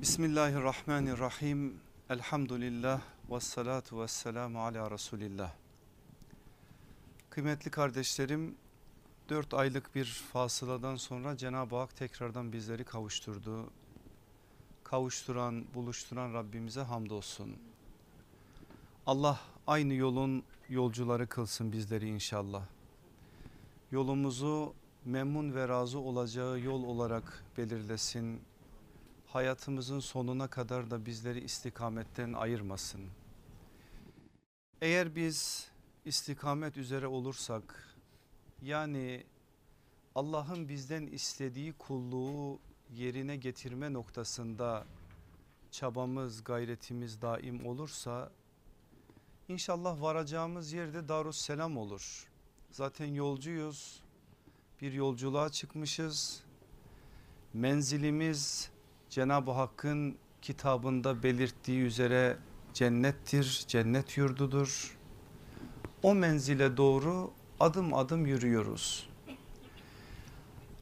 Bismillahirrahmanirrahim. Elhamdülillah ve salatu ve selamu ala Resulillah. Kıymetli kardeşlerim, dört aylık bir fasıladan sonra Cenab-ı Hak tekrardan bizleri kavuşturdu. Kavuşturan, buluşturan Rabbimize hamdolsun. Allah aynı yolun yolcuları kılsın bizleri inşallah. Yolumuzu memnun ve razı olacağı yol olarak belirlesin hayatımızın sonuna kadar da bizleri istikametten ayırmasın. Eğer biz istikamet üzere olursak yani Allah'ın bizden istediği kulluğu yerine getirme noktasında çabamız gayretimiz daim olursa inşallah varacağımız yerde Darusselam olur. Zaten yolcuyuz bir yolculuğa çıkmışız menzilimiz Cenab-ı Hakk'ın kitabında belirttiği üzere cennettir, cennet yurdudur. O menzile doğru adım adım yürüyoruz.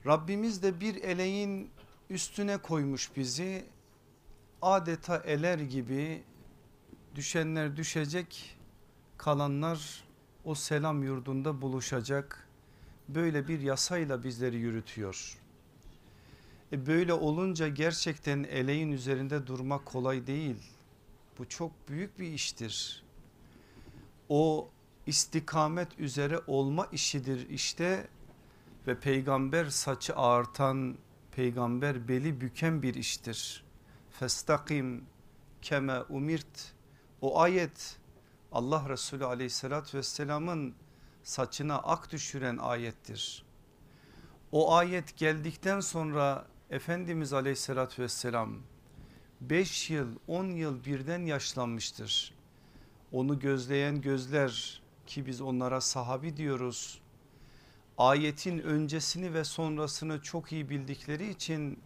Rabbimiz de bir eleğin üstüne koymuş bizi. Adeta eler gibi düşenler düşecek, kalanlar o selam yurdunda buluşacak. Böyle bir yasayla bizleri yürütüyor. E böyle olunca gerçekten eleğin üzerinde durmak kolay değil. Bu çok büyük bir iştir. O istikamet üzere olma işidir işte ve peygamber saçı ağartan peygamber beli büken bir iştir. Festakim keme umirt o ayet Allah Resulü aleyhissalatü vesselamın saçına ak düşüren ayettir. O ayet geldikten sonra Efendimiz aleyhissalatü vesselam 5 yıl 10 yıl birden yaşlanmıştır. Onu gözleyen gözler ki biz onlara sahabi diyoruz. Ayetin öncesini ve sonrasını çok iyi bildikleri için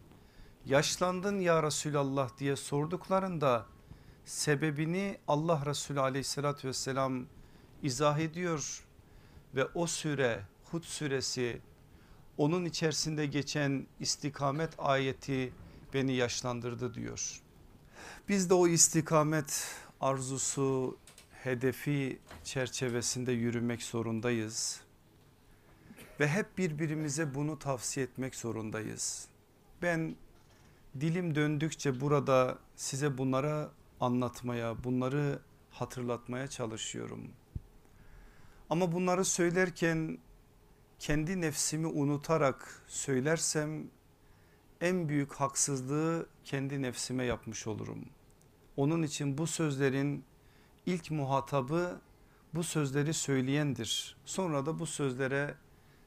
yaşlandın ya Resulallah diye sorduklarında sebebini Allah Resulü aleyhissalatü vesselam izah ediyor ve o süre Hud suresi onun içerisinde geçen istikamet ayeti beni yaşlandırdı diyor. Biz de o istikamet arzusu hedefi çerçevesinde yürümek zorundayız. Ve hep birbirimize bunu tavsiye etmek zorundayız. Ben dilim döndükçe burada size bunlara anlatmaya, bunları hatırlatmaya çalışıyorum. Ama bunları söylerken kendi nefsimi unutarak söylersem en büyük haksızlığı kendi nefsime yapmış olurum. Onun için bu sözlerin ilk muhatabı bu sözleri söyleyendir. Sonra da bu sözlere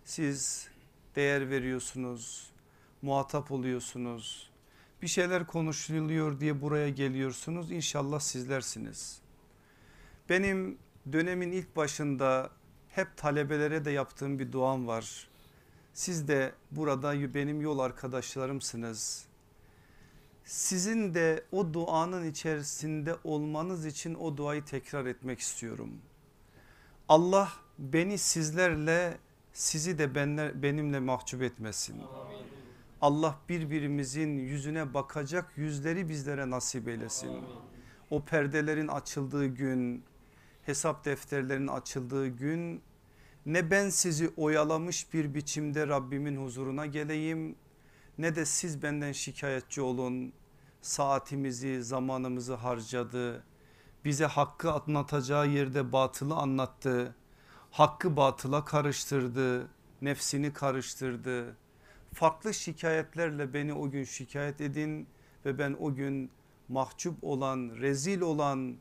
siz değer veriyorsunuz, muhatap oluyorsunuz. Bir şeyler konuşuluyor diye buraya geliyorsunuz. İnşallah sizlersiniz. Benim dönemin ilk başında hep talebelere de yaptığım bir duam var. Siz de burada benim yol arkadaşlarımsınız. Sizin de o duanın içerisinde olmanız için o duayı tekrar etmek istiyorum. Allah beni sizlerle sizi de benler, benimle mahcup etmesin. Allah birbirimizin yüzüne bakacak yüzleri bizlere nasip eylesin. O perdelerin açıldığı gün hesap defterlerinin açıldığı gün ne ben sizi oyalamış bir biçimde Rabbimin huzuruna geleyim ne de siz benden şikayetçi olun. Saatimizi zamanımızı harcadı. Bize hakkı anlatacağı yerde batılı anlattı. Hakkı batıla karıştırdı. Nefsini karıştırdı. Farklı şikayetlerle beni o gün şikayet edin ve ben o gün mahcup olan, rezil olan,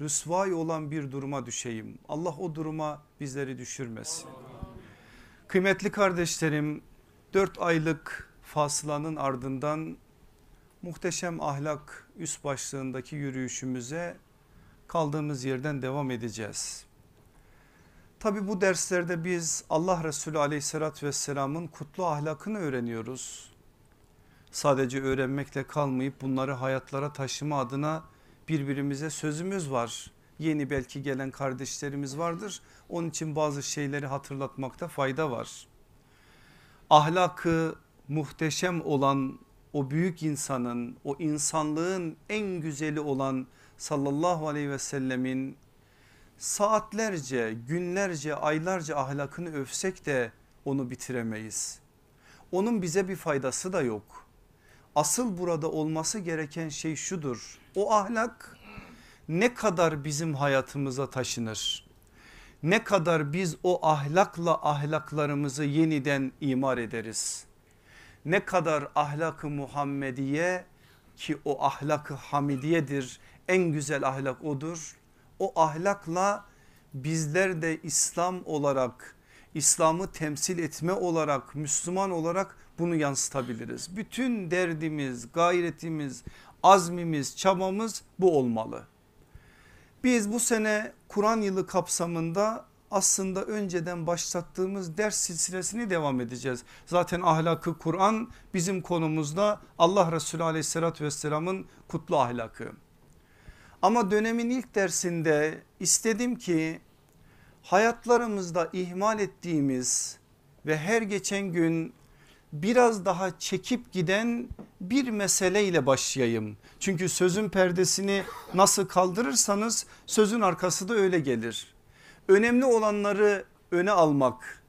rüsvay olan bir duruma düşeyim. Allah o duruma bizleri düşürmesin. Kıymetli kardeşlerim 4 aylık fasılanın ardından muhteşem ahlak üst başlığındaki yürüyüşümüze kaldığımız yerden devam edeceğiz. Tabi bu derslerde biz Allah Resulü aleyhissalatü vesselamın kutlu ahlakını öğreniyoruz. Sadece öğrenmekle kalmayıp bunları hayatlara taşıma adına birbirimize sözümüz var. Yeni belki gelen kardeşlerimiz vardır. Onun için bazı şeyleri hatırlatmakta fayda var. Ahlakı muhteşem olan o büyük insanın o insanlığın en güzeli olan sallallahu aleyhi ve sellemin saatlerce günlerce aylarca ahlakını övsek de onu bitiremeyiz. Onun bize bir faydası da yok. Asıl burada olması gereken şey şudur. O ahlak ne kadar bizim hayatımıza taşınır? Ne kadar biz o ahlakla ahlaklarımızı yeniden imar ederiz? Ne kadar ahlakı Muhammediye ki o ahlakı hamidiyedir en güzel ahlak odur. O ahlakla bizler de İslam olarak İslam'ı temsil etme olarak Müslüman olarak bunu yansıtabiliriz. Bütün derdimiz, gayretimiz, azmimiz, çabamız bu olmalı. Biz bu sene Kur'an yılı kapsamında aslında önceden başlattığımız ders silsilesini devam edeceğiz. Zaten ahlakı Kur'an bizim konumuzda Allah Resulü aleyhissalatü vesselamın kutlu ahlakı. Ama dönemin ilk dersinde istedim ki hayatlarımızda ihmal ettiğimiz ve her geçen gün biraz daha çekip giden bir meseleyle başlayayım. Çünkü sözün perdesini nasıl kaldırırsanız sözün arkası da öyle gelir. Önemli olanları öne almak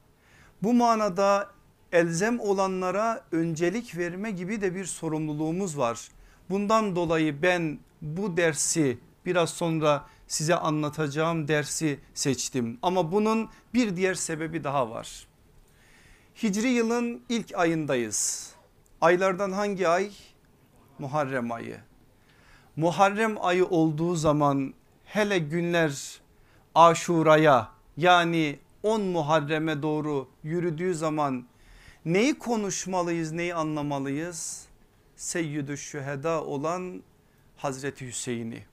bu manada elzem olanlara öncelik verme gibi de bir sorumluluğumuz var. Bundan dolayı ben bu dersi biraz sonra size anlatacağım dersi seçtim. Ama bunun bir diğer sebebi daha var. Hicri yılın ilk ayındayız. Aylardan hangi ay? Muharrem ayı. Muharrem ayı olduğu zaman hele günler aşuraya yani 10 Muharrem'e doğru yürüdüğü zaman neyi konuşmalıyız neyi anlamalıyız? Seyyidü şüheda olan Hazreti Hüseyin'i.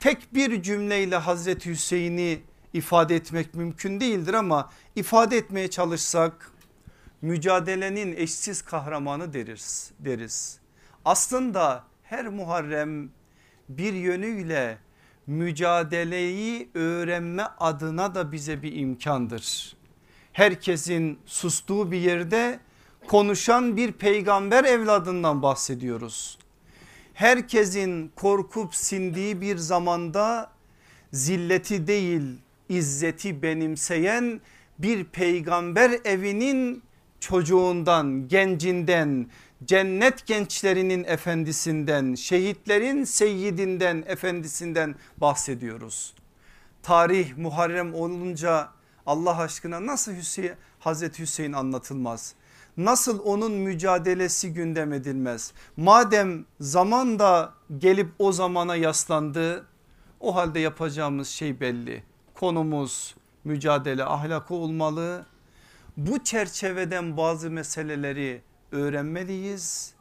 Tek bir cümleyle Hazreti Hüseyin'i ifade etmek mümkün değildir ama ifade etmeye çalışsak mücadelenin eşsiz kahramanı deriz. deriz. Aslında her Muharrem bir yönüyle mücadeleyi öğrenme adına da bize bir imkandır. Herkesin sustuğu bir yerde konuşan bir peygamber evladından bahsediyoruz. Herkesin korkup sindiği bir zamanda zilleti değil izzeti benimseyen bir peygamber evinin çocuğundan, gencinden, cennet gençlerinin efendisinden, şehitlerin seyyidinden, efendisinden bahsediyoruz. Tarih Muharrem olunca Allah aşkına nasıl Hüseyin, Hazreti Hüseyin anlatılmaz? Nasıl onun mücadelesi gündem edilmez? Madem zaman da gelip o zamana yaslandı o halde yapacağımız şey belli. Konumuz mücadele ahlakı olmalı. Bu çerçeveden bazı meseleleri öğrenmeliyiz.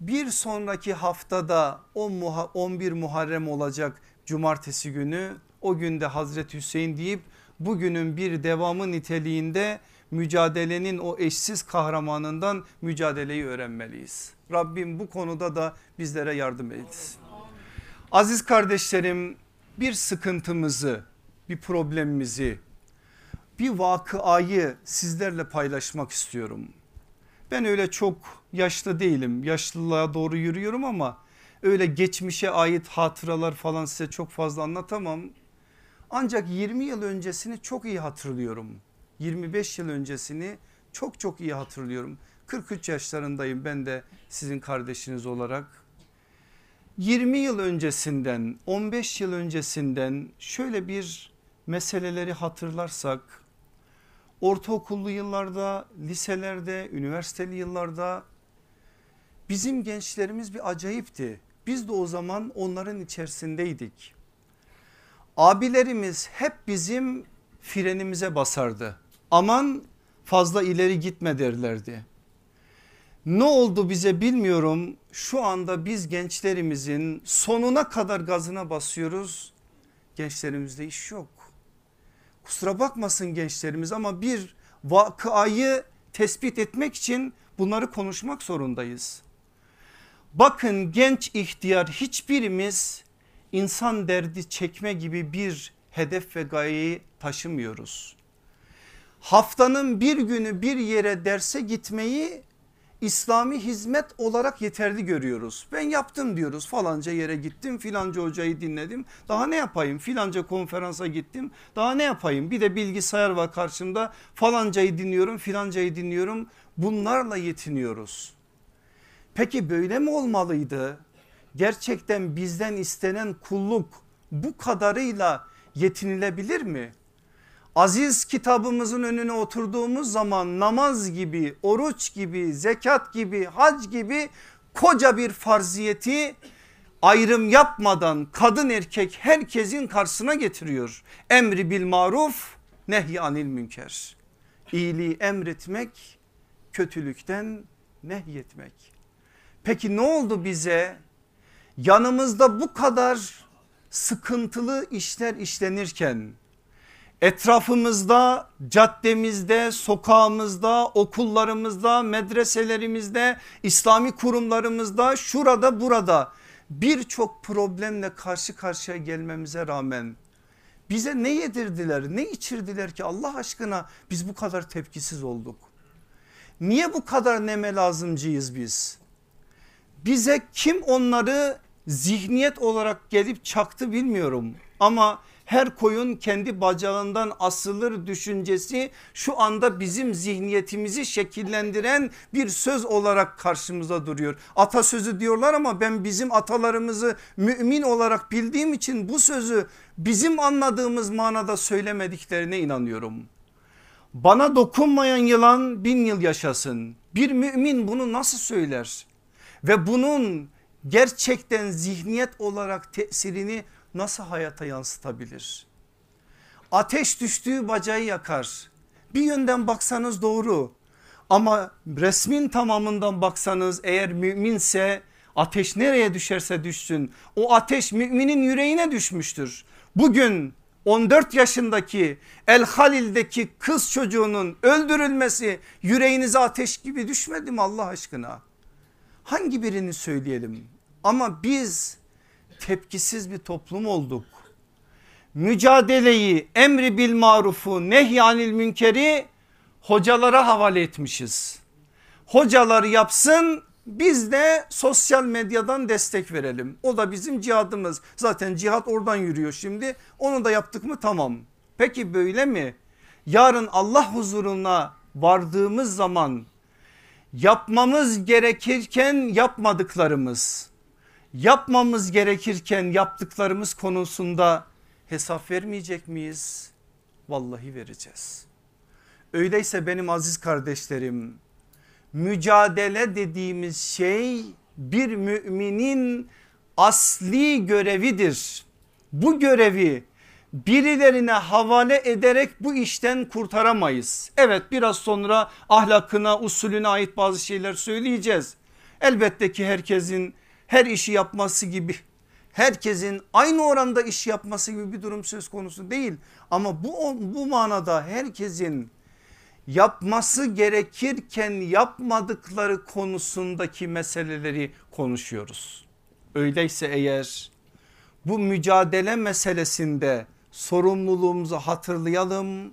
Bir sonraki haftada 11 Muharrem olacak cumartesi günü o günde Hazreti Hüseyin deyip bugünün bir devamı niteliğinde mücadelenin o eşsiz kahramanından mücadeleyi öğrenmeliyiz. Rabbim bu konuda da bizlere yardım etsin. Aziz kardeşlerim bir sıkıntımızı bir problemimizi bir vakıayı sizlerle paylaşmak istiyorum. Ben öyle çok yaşlı değilim yaşlılığa doğru yürüyorum ama öyle geçmişe ait hatıralar falan size çok fazla anlatamam. Ancak 20 yıl öncesini çok iyi hatırlıyorum. 25 yıl öncesini çok çok iyi hatırlıyorum. 43 yaşlarındayım ben de sizin kardeşiniz olarak. 20 yıl öncesinden 15 yıl öncesinden şöyle bir meseleleri hatırlarsak ortaokullu yıllarda liselerde üniversiteli yıllarda bizim gençlerimiz bir acayipti. Biz de o zaman onların içerisindeydik. Abilerimiz hep bizim frenimize basardı. Aman fazla ileri gitme derlerdi. Ne oldu bize bilmiyorum. Şu anda biz gençlerimizin sonuna kadar gazına basıyoruz. Gençlerimizde iş yok. Kusura bakmasın gençlerimiz ama bir vakayı tespit etmek için bunları konuşmak zorundayız. Bakın genç ihtiyar hiçbirimiz insan derdi çekme gibi bir hedef ve gayeyi taşımıyoruz. Haftanın bir günü bir yere derse gitmeyi İslami hizmet olarak yeterli görüyoruz. Ben yaptım diyoruz falanca yere gittim filanca hocayı dinledim. Daha ne yapayım filanca konferansa gittim daha ne yapayım bir de bilgisayar var karşımda falancayı dinliyorum filancayı dinliyorum bunlarla yetiniyoruz. Peki böyle mi olmalıydı? Gerçekten bizden istenen kulluk bu kadarıyla yetinilebilir mi? Aziz kitabımızın önüne oturduğumuz zaman namaz gibi, oruç gibi, zekat gibi, hac gibi koca bir farziyeti ayrım yapmadan kadın erkek herkesin karşısına getiriyor. Emri bil maruf nehy anil münker. İyiliği emretmek, kötülükten nehyetmek. Peki ne oldu bize? Yanımızda bu kadar sıkıntılı işler işlenirken etrafımızda caddemizde sokağımızda okullarımızda medreselerimizde İslami kurumlarımızda şurada burada birçok problemle karşı karşıya gelmemize rağmen bize ne yedirdiler ne içirdiler ki Allah aşkına biz bu kadar tepkisiz olduk. Niye bu kadar neme lazımcıyız biz? Bize kim onları zihniyet olarak gelip çaktı bilmiyorum ama her koyun kendi bacağından asılır düşüncesi şu anda bizim zihniyetimizi şekillendiren bir söz olarak karşımıza duruyor. Atasözü diyorlar ama ben bizim atalarımızı mümin olarak bildiğim için bu sözü bizim anladığımız manada söylemediklerine inanıyorum. Bana dokunmayan yılan bin yıl yaşasın. Bir mümin bunu nasıl söyler? Ve bunun gerçekten zihniyet olarak tesirini nasıl hayata yansıtabilir? Ateş düştüğü bacağı yakar. Bir yönden baksanız doğru ama resmin tamamından baksanız eğer müminse ateş nereye düşerse düşsün o ateş müminin yüreğine düşmüştür. Bugün 14 yaşındaki El Halil'deki kız çocuğunun öldürülmesi yüreğinize ateş gibi düşmedi mi Allah aşkına? Hangi birini söyleyelim? Ama biz tepkisiz bir toplum olduk. Mücadeleyi emri bil marufu nehyanil münkeri hocalara havale etmişiz. Hocalar yapsın biz de sosyal medyadan destek verelim. O da bizim cihadımız. Zaten cihat oradan yürüyor şimdi. Onu da yaptık mı tamam. Peki böyle mi? Yarın Allah huzuruna vardığımız zaman yapmamız gerekirken yapmadıklarımız yapmamız gerekirken yaptıklarımız konusunda hesap vermeyecek miyiz? Vallahi vereceğiz. Öyleyse benim aziz kardeşlerim mücadele dediğimiz şey bir müminin asli görevidir. Bu görevi birilerine havale ederek bu işten kurtaramayız. Evet biraz sonra ahlakına usulüne ait bazı şeyler söyleyeceğiz. Elbette ki herkesin her işi yapması gibi herkesin aynı oranda iş yapması gibi bir durum söz konusu değil. Ama bu, bu manada herkesin yapması gerekirken yapmadıkları konusundaki meseleleri konuşuyoruz. Öyleyse eğer bu mücadele meselesinde sorumluluğumuzu hatırlayalım.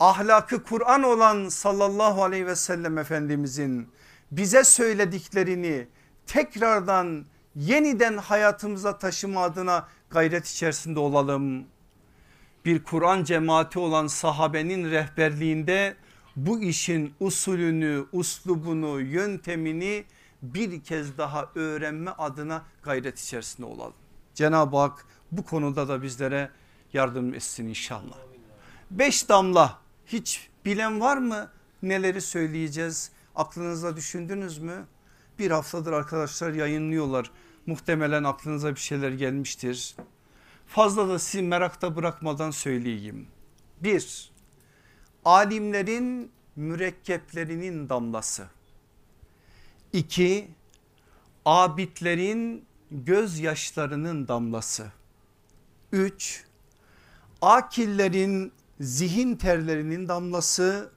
Ahlakı Kur'an olan sallallahu aleyhi ve sellem efendimizin bize söylediklerini tekrardan yeniden hayatımıza taşıma adına gayret içerisinde olalım. Bir Kur'an cemaati olan sahabenin rehberliğinde bu işin usulünü, uslubunu, yöntemini bir kez daha öğrenme adına gayret içerisinde olalım. Cenab-ı Hak bu konuda da bizlere yardım etsin inşallah. Beş damla hiç bilen var mı neleri söyleyeceğiz aklınızda düşündünüz mü? Bir haftadır arkadaşlar yayınlıyorlar. Muhtemelen aklınıza bir şeyler gelmiştir. Fazla da sizi merakta bırakmadan söyleyeyim. Bir, alimlerin mürekkeplerinin damlası. İki, abidlerin gözyaşlarının damlası. Üç, akillerin zihin terlerinin damlası.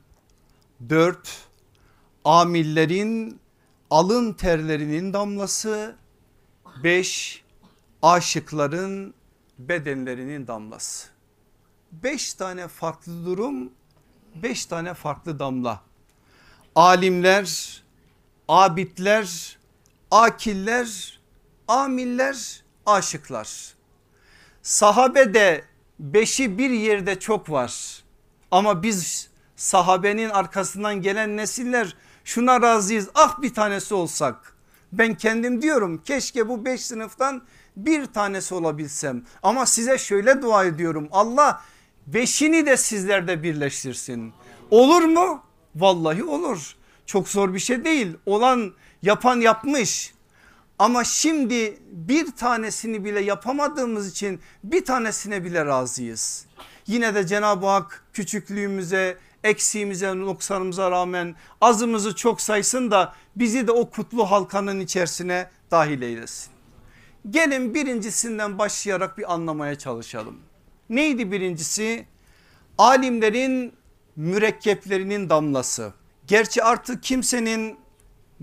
Dört, amillerin alın terlerinin damlası 5 aşıkların bedenlerinin damlası. 5 tane farklı durum 5 tane farklı damla. Alimler abidler, akiller, amiller, aşıklar. Sahabe de beşi bir yerde çok var. Ama biz sahabenin arkasından gelen nesiller şuna razıyız ah bir tanesi olsak. Ben kendim diyorum keşke bu beş sınıftan bir tanesi olabilsem. Ama size şöyle dua ediyorum Allah beşini de sizlerde birleştirsin. Olur mu? Vallahi olur. Çok zor bir şey değil. Olan yapan yapmış. Ama şimdi bir tanesini bile yapamadığımız için bir tanesine bile razıyız. Yine de Cenab-ı Hak küçüklüğümüze, eksiğimize, noksanımıza rağmen azımızı çok saysın da bizi de o kutlu halkanın içerisine dahil eylesin. Gelin birincisinden başlayarak bir anlamaya çalışalım. Neydi birincisi? Alimlerin mürekkeplerinin damlası. Gerçi artık kimsenin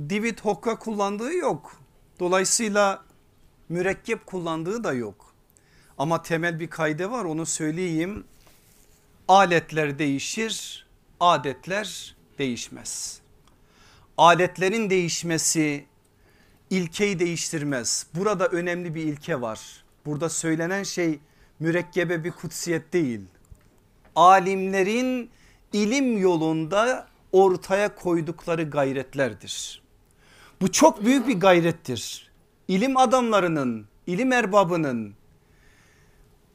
divit hokka kullandığı yok. Dolayısıyla mürekkep kullandığı da yok. Ama temel bir kaydı var onu söyleyeyim. Aletler değişir, adetler değişmez. Aletlerin değişmesi ilkeyi değiştirmez. Burada önemli bir ilke var. Burada söylenen şey mürekkebe bir kutsiyet değil. Alimlerin ilim yolunda ortaya koydukları gayretlerdir. Bu çok büyük bir gayrettir. İlim adamlarının, ilim erbabının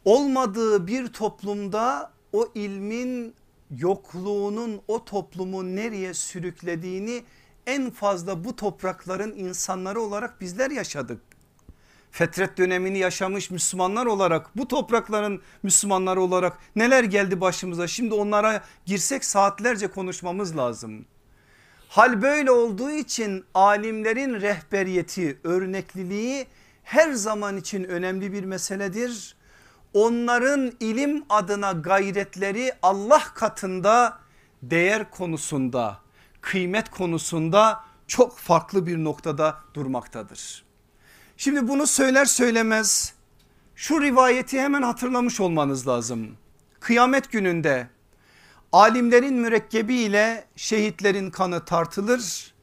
olmadığı bir toplumda o ilmin yokluğunun o toplumu nereye sürüklediğini en fazla bu toprakların insanları olarak bizler yaşadık. Fetret dönemini yaşamış Müslümanlar olarak bu toprakların Müslümanları olarak neler geldi başımıza şimdi onlara girsek saatlerce konuşmamız lazım. Hal böyle olduğu için alimlerin rehberiyeti örnekliliği her zaman için önemli bir meseledir. Onların ilim adına gayretleri Allah katında değer konusunda kıymet konusunda çok farklı bir noktada durmaktadır. Şimdi bunu söyler söylemez şu rivayeti hemen hatırlamış olmanız lazım. Kıyamet gününde alimlerin mürekkebi ile şehitlerin kanı tartılır.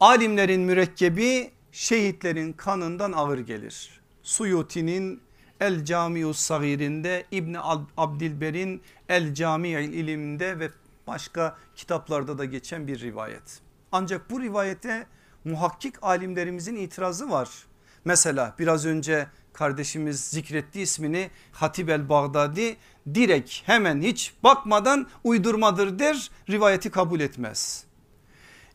Alimlerin mürekkebi şehitlerin kanından ağır gelir. Suyuti'nin El Camius Sagir'inde İbn Abdilber'in El Cami'il ilimde ve başka kitaplarda da geçen bir rivayet. Ancak bu rivayete muhakkik alimlerimizin itirazı var. Mesela biraz önce kardeşimiz zikretti ismini Hatib el Bağdadi direkt hemen hiç bakmadan uydurmadır der rivayeti kabul etmez.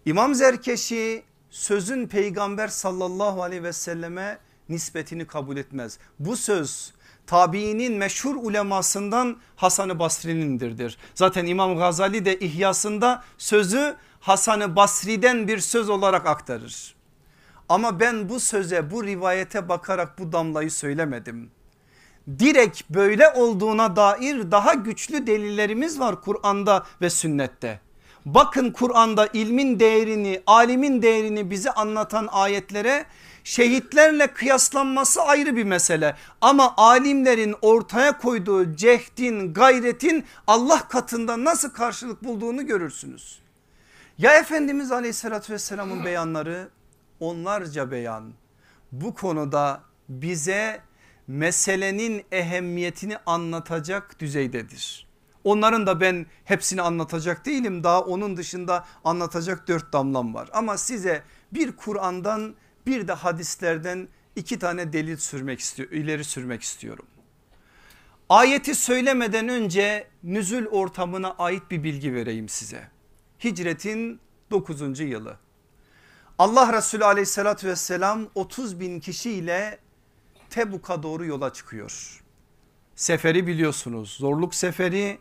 İmam Zerkeşi sözün peygamber sallallahu aleyhi ve selleme nispetini kabul etmez. Bu söz tabiinin meşhur ulemasından Hasan-ı Basri'nindirdir. Zaten İmam Gazali de İhyasında sözü Hasan-ı Basri'den bir söz olarak aktarır. Ama ben bu söze bu rivayete bakarak bu damlayı söylemedim. Direkt böyle olduğuna dair daha güçlü delillerimiz var Kur'an'da ve sünnette. Bakın Kur'an'da ilmin değerini, alimin değerini bize anlatan ayetlere şehitlerle kıyaslanması ayrı bir mesele. Ama alimlerin ortaya koyduğu cehdin, gayretin Allah katında nasıl karşılık bulduğunu görürsünüz. Ya Efendimiz aleyhissalatü vesselamın beyanları onlarca beyan bu konuda bize meselenin ehemmiyetini anlatacak düzeydedir. Onların da ben hepsini anlatacak değilim daha onun dışında anlatacak dört damlam var. Ama size bir Kur'an'dan bir de hadislerden iki tane delil sürmek istiyor, ileri sürmek istiyorum. Ayeti söylemeden önce nüzül ortamına ait bir bilgi vereyim size. Hicretin 9. yılı. Allah Resulü aleyhissalatü vesselam 30 bin kişiyle Tebuk'a doğru yola çıkıyor. Seferi biliyorsunuz zorluk seferi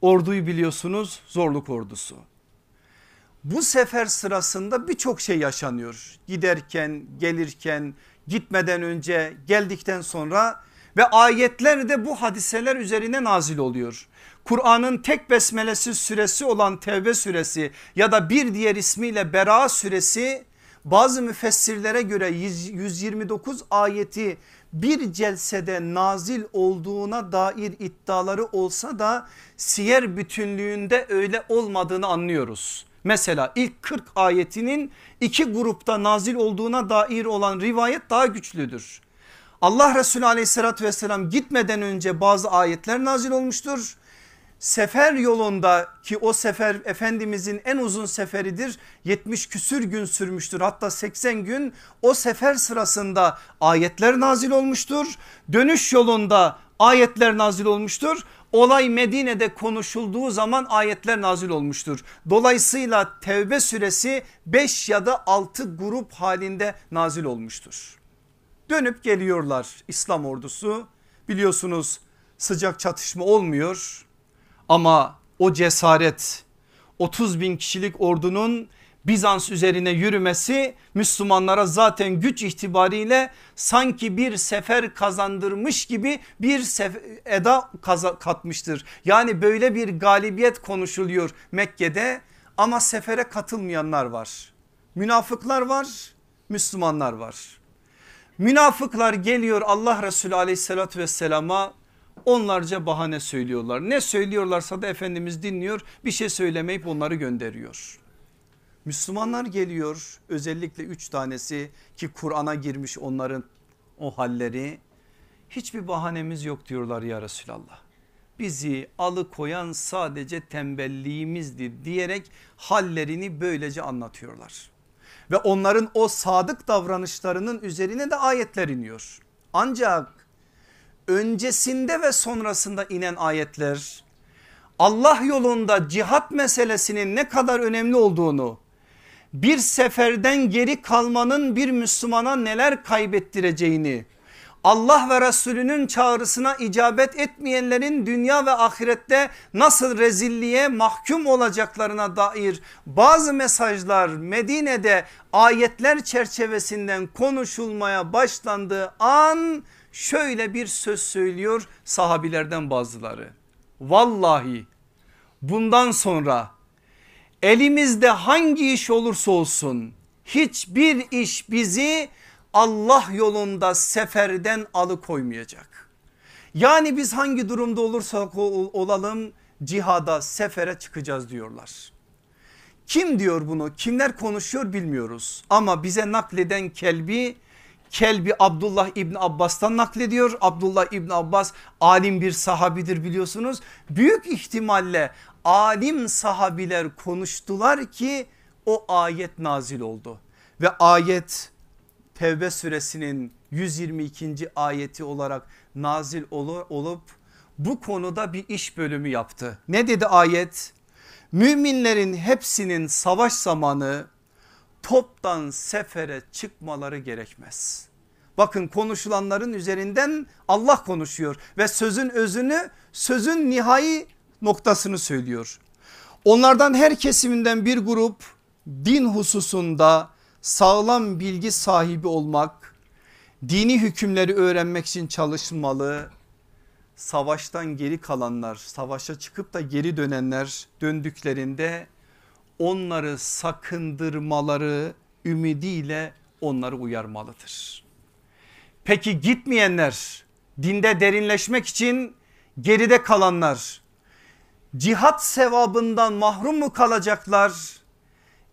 orduyu biliyorsunuz zorluk ordusu. Bu sefer sırasında birçok şey yaşanıyor. Giderken, gelirken, gitmeden önce, geldikten sonra ve ayetler de bu hadiseler üzerine nazil oluyor. Kur'an'ın tek besmelesi süresi olan Tevbe suresi ya da bir diğer ismiyle Bera suresi bazı müfessirlere göre 129 ayeti bir celsede nazil olduğuna dair iddiaları olsa da siyer bütünlüğünde öyle olmadığını anlıyoruz. Mesela ilk 40 ayetinin iki grupta nazil olduğuna dair olan rivayet daha güçlüdür. Allah Resulü aleyhissalatü vesselam gitmeden önce bazı ayetler nazil olmuştur. Sefer yolunda ki o sefer Efendimizin en uzun seferidir 70 küsür gün sürmüştür hatta 80 gün o sefer sırasında ayetler nazil olmuştur. Dönüş yolunda ayetler nazil olmuştur. Olay Medine'de konuşulduğu zaman ayetler nazil olmuştur. Dolayısıyla Tevbe suresi 5 ya da 6 grup halinde nazil olmuştur. Dönüp geliyorlar İslam ordusu biliyorsunuz sıcak çatışma olmuyor ama o cesaret 30 bin kişilik ordunun Bizans üzerine yürümesi Müslümanlara zaten güç itibariyle sanki bir sefer kazandırmış gibi bir eda katmıştır. Yani böyle bir galibiyet konuşuluyor Mekke'de ama sefere katılmayanlar var. Münafıklar var, Müslümanlar var. Münafıklar geliyor Allah Resulü aleyhissalatü vesselama onlarca bahane söylüyorlar. Ne söylüyorlarsa da Efendimiz dinliyor bir şey söylemeyip onları gönderiyor. Müslümanlar geliyor özellikle üç tanesi ki Kur'an'a girmiş onların o halleri. Hiçbir bahanemiz yok diyorlar ya Resulallah. Bizi alıkoyan sadece tembelliğimizdir diyerek hallerini böylece anlatıyorlar. Ve onların o sadık davranışlarının üzerine de ayetler iniyor. Ancak öncesinde ve sonrasında inen ayetler Allah yolunda cihat meselesinin ne kadar önemli olduğunu bir seferden geri kalmanın bir Müslümana neler kaybettireceğini Allah ve Resulünün çağrısına icabet etmeyenlerin dünya ve ahirette nasıl rezilliğe mahkum olacaklarına dair bazı mesajlar Medine'de ayetler çerçevesinden konuşulmaya başlandığı an şöyle bir söz söylüyor sahabilerden bazıları. Vallahi bundan sonra elimizde hangi iş olursa olsun hiçbir iş bizi Allah yolunda seferden alıkoymayacak. Yani biz hangi durumda olursak olalım cihada sefere çıkacağız diyorlar. Kim diyor bunu kimler konuşuyor bilmiyoruz ama bize nakleden Kelbi Kelbi Abdullah İbni Abbas'tan naklediyor. Abdullah İbni Abbas alim bir sahabidir biliyorsunuz. Büyük ihtimalle alim sahabiler konuştular ki o ayet nazil oldu. Ve ayet Tevbe suresinin 122. ayeti olarak nazil olup bu konuda bir iş bölümü yaptı. Ne dedi ayet? Müminlerin hepsinin savaş zamanı toptan sefere çıkmaları gerekmez. Bakın konuşulanların üzerinden Allah konuşuyor ve sözün özünü sözün nihai noktasını söylüyor. Onlardan her kesiminden bir grup din hususunda sağlam bilgi sahibi olmak, dini hükümleri öğrenmek için çalışmalı. Savaştan geri kalanlar, savaşa çıkıp da geri dönenler döndüklerinde onları sakındırmaları ümidiyle onları uyarmalıdır. Peki gitmeyenler dinde derinleşmek için geride kalanlar cihat sevabından mahrum mu kalacaklar?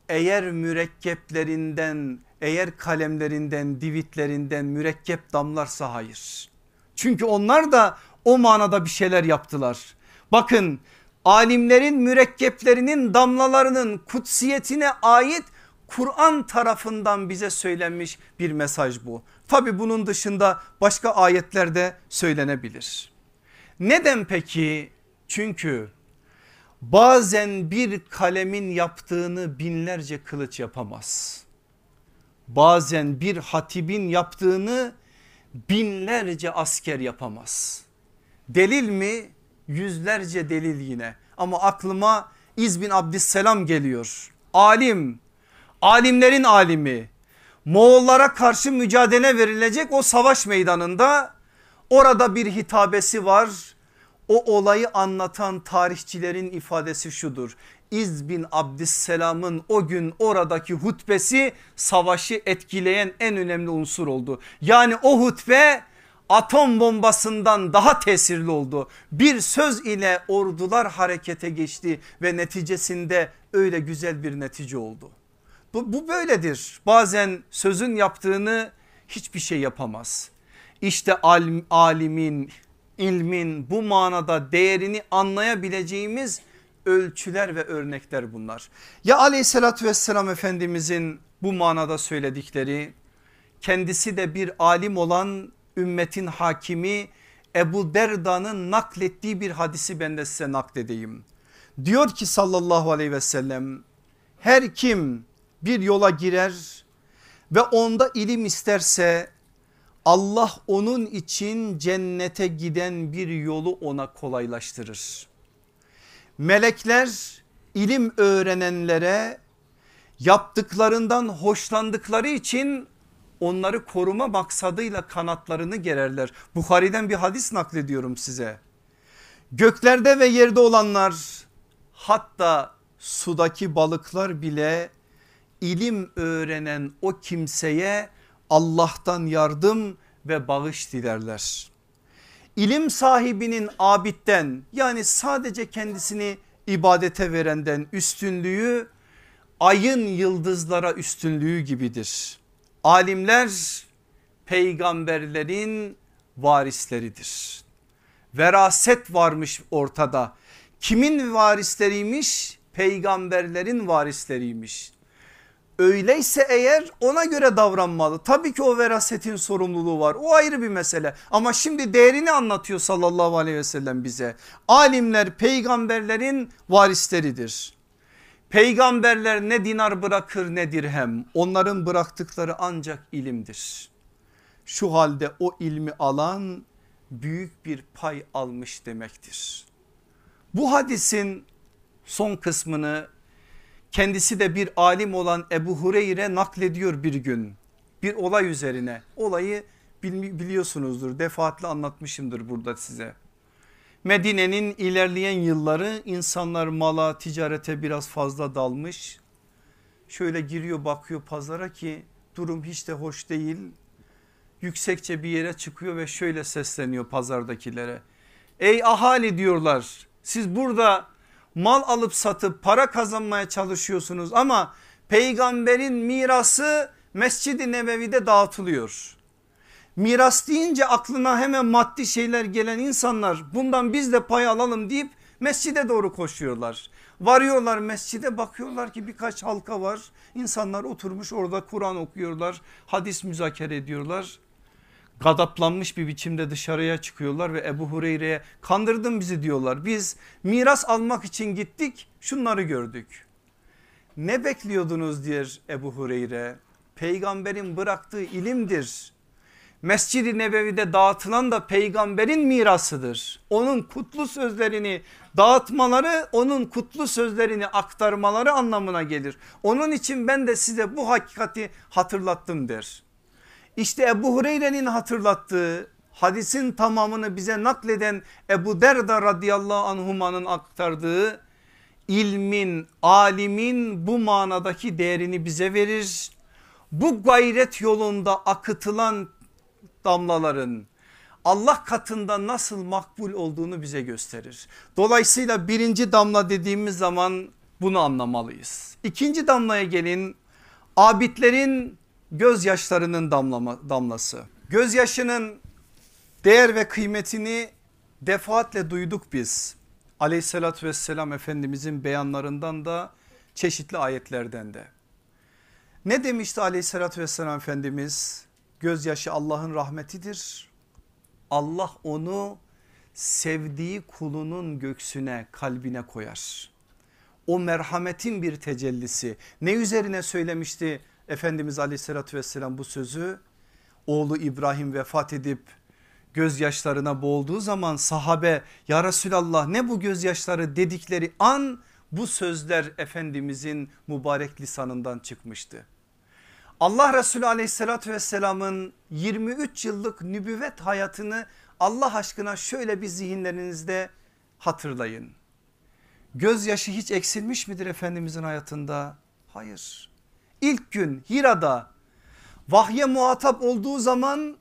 Eğer mürekkeplerinden eğer kalemlerinden divitlerinden mürekkep damlarsa hayır. Çünkü onlar da o manada bir şeyler yaptılar. Bakın alimlerin mürekkeplerinin damlalarının kutsiyetine ait Kur'an tarafından bize söylenmiş bir mesaj bu. Tabi bunun dışında başka ayetlerde söylenebilir. Neden peki? Çünkü bazen bir kalemin yaptığını binlerce kılıç yapamaz. Bazen bir hatibin yaptığını binlerce asker yapamaz. Delil mi? yüzlerce delil yine ama aklıma İz bin Abdüsselam geliyor. Alim, alimlerin alimi Moğollara karşı mücadele verilecek o savaş meydanında orada bir hitabesi var. O olayı anlatan tarihçilerin ifadesi şudur. İz bin Abdüsselam'ın o gün oradaki hutbesi savaşı etkileyen en önemli unsur oldu. Yani o hutbe atom bombasından daha tesirli oldu. Bir söz ile ordular harekete geçti ve neticesinde öyle güzel bir netice oldu. Bu, bu böyledir bazen sözün yaptığını hiçbir şey yapamaz. İşte alim, alimin ilmin bu manada değerini anlayabileceğimiz ölçüler ve örnekler bunlar. Ya aleyhissalatü vesselam efendimizin bu manada söyledikleri kendisi de bir alim olan ümmetin hakimi Ebu Derda'nın naklettiği bir hadisi ben de size nakledeyim. Diyor ki sallallahu aleyhi ve sellem her kim bir yola girer ve onda ilim isterse Allah onun için cennete giden bir yolu ona kolaylaştırır. Melekler ilim öğrenenlere yaptıklarından hoşlandıkları için onları koruma maksadıyla kanatlarını gererler. Bukhari'den bir hadis naklediyorum size. Göklerde ve yerde olanlar hatta sudaki balıklar bile ilim öğrenen o kimseye Allah'tan yardım ve bağış dilerler. İlim sahibinin abitten yani sadece kendisini ibadete verenden üstünlüğü ayın yıldızlara üstünlüğü gibidir. Alimler peygamberlerin varisleridir. Veraset varmış ortada. Kimin varisleriymiş? Peygamberlerin varisleriymiş. Öyleyse eğer ona göre davranmalı. Tabii ki o verasetin sorumluluğu var. O ayrı bir mesele. Ama şimdi değerini anlatıyor sallallahu aleyhi ve sellem bize. Alimler peygamberlerin varisleridir. Peygamberler ne dinar bırakır ne dirhem. Onların bıraktıkları ancak ilimdir. Şu halde o ilmi alan büyük bir pay almış demektir. Bu hadisin son kısmını kendisi de bir alim olan Ebu Hureyre naklediyor bir gün bir olay üzerine. Olayı biliyorsunuzdur defaatle anlatmışımdır burada size. Medine'nin ilerleyen yılları insanlar mala ticarete biraz fazla dalmış. Şöyle giriyor bakıyor pazara ki durum hiç de hoş değil. Yüksekçe bir yere çıkıyor ve şöyle sesleniyor pazardakilere. Ey ahali diyorlar siz burada mal alıp satıp para kazanmaya çalışıyorsunuz ama peygamberin mirası Mescid-i Nebevi'de dağıtılıyor. Miras deyince aklına hemen maddi şeyler gelen insanlar bundan biz de pay alalım deyip mescide doğru koşuyorlar. Varıyorlar mescide bakıyorlar ki birkaç halka var. İnsanlar oturmuş orada Kur'an okuyorlar, hadis müzakere ediyorlar gadaplanmış bir biçimde dışarıya çıkıyorlar ve Ebu Hureyre'ye kandırdın bizi diyorlar. Biz miras almak için gittik şunları gördük. Ne bekliyordunuz diyor Ebu Hureyre. Peygamberin bıraktığı ilimdir. Mescid-i Nebevi'de dağıtılan da peygamberin mirasıdır. Onun kutlu sözlerini dağıtmaları onun kutlu sözlerini aktarmaları anlamına gelir. Onun için ben de size bu hakikati hatırlattım der. İşte Ebu Hureyre'nin hatırlattığı hadisin tamamını bize nakleden Ebu Derda radıyallahu anhumanın aktardığı ilmin alimin bu manadaki değerini bize verir. Bu gayret yolunda akıtılan damlaların Allah katında nasıl makbul olduğunu bize gösterir. Dolayısıyla birinci damla dediğimiz zaman bunu anlamalıyız. İkinci damlaya gelin abidlerin gözyaşlarının damlama, damlası. Gözyaşının değer ve kıymetini defaatle duyduk biz. Aleyhissalatü vesselam Efendimizin beyanlarından da çeşitli ayetlerden de. Ne demişti aleyhissalatü vesselam Efendimiz? Gözyaşı Allah'ın rahmetidir. Allah onu sevdiği kulunun göksüne kalbine koyar. O merhametin bir tecellisi. Ne üzerine söylemişti Efendimiz aleyhissalatü vesselam bu sözü oğlu İbrahim vefat edip gözyaşlarına boğulduğu zaman sahabe ya Resulallah ne bu gözyaşları dedikleri an bu sözler Efendimizin mübarek lisanından çıkmıştı. Allah Resulü aleyhissalatü vesselamın 23 yıllık nübüvvet hayatını Allah aşkına şöyle bir zihinlerinizde hatırlayın. Gözyaşı hiç eksilmiş midir Efendimizin hayatında? Hayır ilk gün Hira'da vahye muhatap olduğu zaman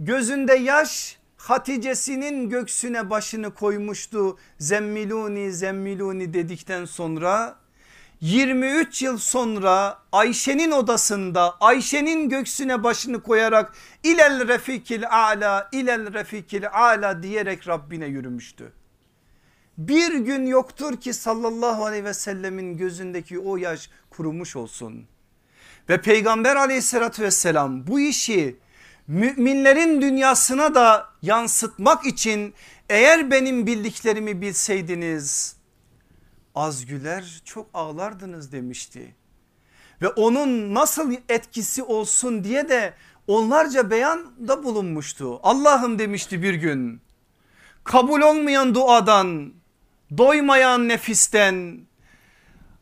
gözünde yaş Hatice'sinin göksüne başını koymuştu zemmiluni zemmiluni dedikten sonra 23 yıl sonra Ayşe'nin odasında Ayşe'nin göksüne başını koyarak ilel refikil ala ilel refikil ala diyerek Rabbine yürümüştü. Bir gün yoktur ki sallallahu aleyhi ve sellemin gözündeki o yaş kurumuş olsun. Ve peygamber aleyhissalatü vesselam bu işi müminlerin dünyasına da yansıtmak için eğer benim bildiklerimi bilseydiniz az güler çok ağlardınız demişti. Ve onun nasıl etkisi olsun diye de onlarca beyanda bulunmuştu. Allah'ım demişti bir gün kabul olmayan duadan, doymayan nefisten,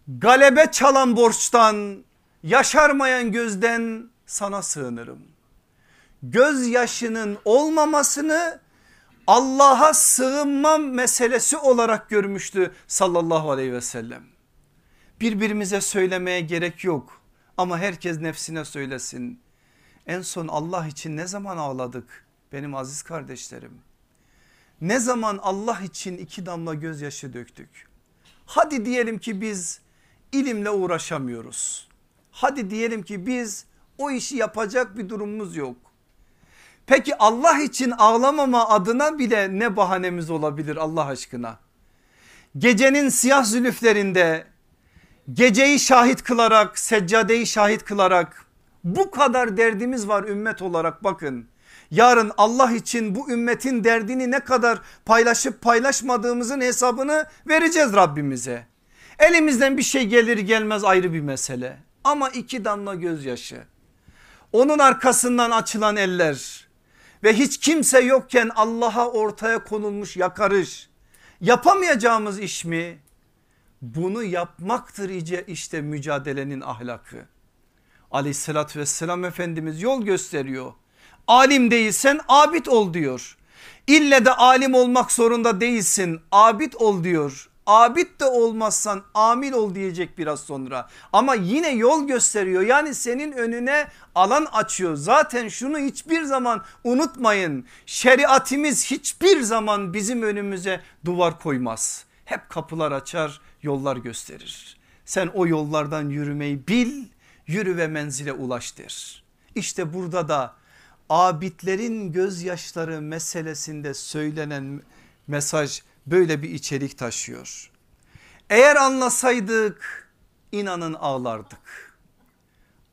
galebe çalan borçtan, yaşarmayan gözden sana sığınırım. Gözyaşının olmamasını Allah'a sığınma meselesi olarak görmüştü sallallahu aleyhi ve sellem. Birbirimize söylemeye gerek yok ama herkes nefsine söylesin. En son Allah için ne zaman ağladık benim aziz kardeşlerim? Ne zaman Allah için iki damla gözyaşı döktük? Hadi diyelim ki biz ilimle uğraşamıyoruz. Hadi diyelim ki biz o işi yapacak bir durumumuz yok. Peki Allah için ağlamama adına bile ne bahanemiz olabilir Allah aşkına? Gecenin siyah zülüflerinde geceyi şahit kılarak seccadeyi şahit kılarak bu kadar derdimiz var ümmet olarak bakın. Yarın Allah için bu ümmetin derdini ne kadar paylaşıp paylaşmadığımızın hesabını vereceğiz Rabbimize. Elimizden bir şey gelir gelmez ayrı bir mesele ama iki damla gözyaşı. Onun arkasından açılan eller ve hiç kimse yokken Allah'a ortaya konulmuş yakarış yapamayacağımız iş mi? Bunu yapmaktır işte mücadelenin ahlakı. Aleyhissalatü vesselam Efendimiz yol gösteriyor. Alim değilsen abid ol diyor. İlle de alim olmak zorunda değilsin abid ol diyor. Abid de olmazsan amil ol diyecek biraz sonra. Ama yine yol gösteriyor. Yani senin önüne alan açıyor. Zaten şunu hiçbir zaman unutmayın. Şeriatimiz hiçbir zaman bizim önümüze duvar koymaz. Hep kapılar açar, yollar gösterir. Sen o yollardan yürümeyi bil, yürü ve menzile ulaş der. İşte burada da abidlerin gözyaşları meselesinde söylenen mesaj böyle bir içerik taşıyor. Eğer anlasaydık inanın ağlardık.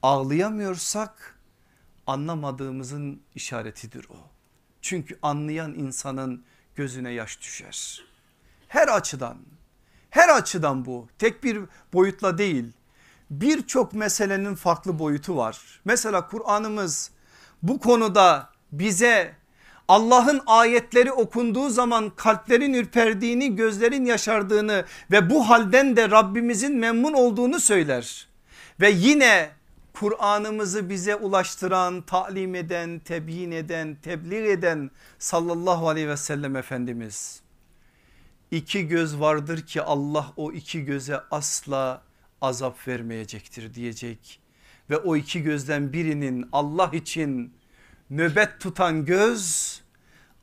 Ağlayamıyorsak anlamadığımızın işaretidir o. Çünkü anlayan insanın gözüne yaş düşer. Her açıdan her açıdan bu tek bir boyutla değil birçok meselenin farklı boyutu var. Mesela Kur'an'ımız bu konuda bize Allah'ın ayetleri okunduğu zaman kalplerin ürperdiğini gözlerin yaşardığını ve bu halden de Rabbimizin memnun olduğunu söyler. Ve yine Kur'an'ımızı bize ulaştıran, talim eden, tebyin eden, tebliğ eden sallallahu aleyhi ve sellem Efendimiz. İki göz vardır ki Allah o iki göze asla azap vermeyecektir diyecek. Ve o iki gözden birinin Allah için nöbet tutan göz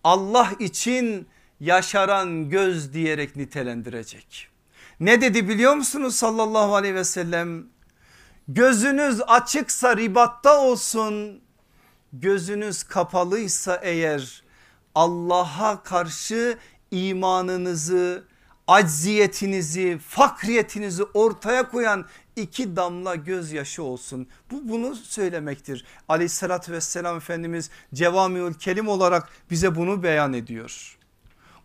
Allah için yaşaran göz diyerek nitelendirecek. Ne dedi biliyor musunuz sallallahu aleyhi ve sellem? Gözünüz açıksa ribatta olsun gözünüz kapalıysa eğer Allah'a karşı imanınızı acziyetinizi fakriyetinizi ortaya koyan iki damla gözyaşı olsun. Bu bunu söylemektir. Aleyhissalatü vesselam Efendimiz cevamiül kelim olarak bize bunu beyan ediyor.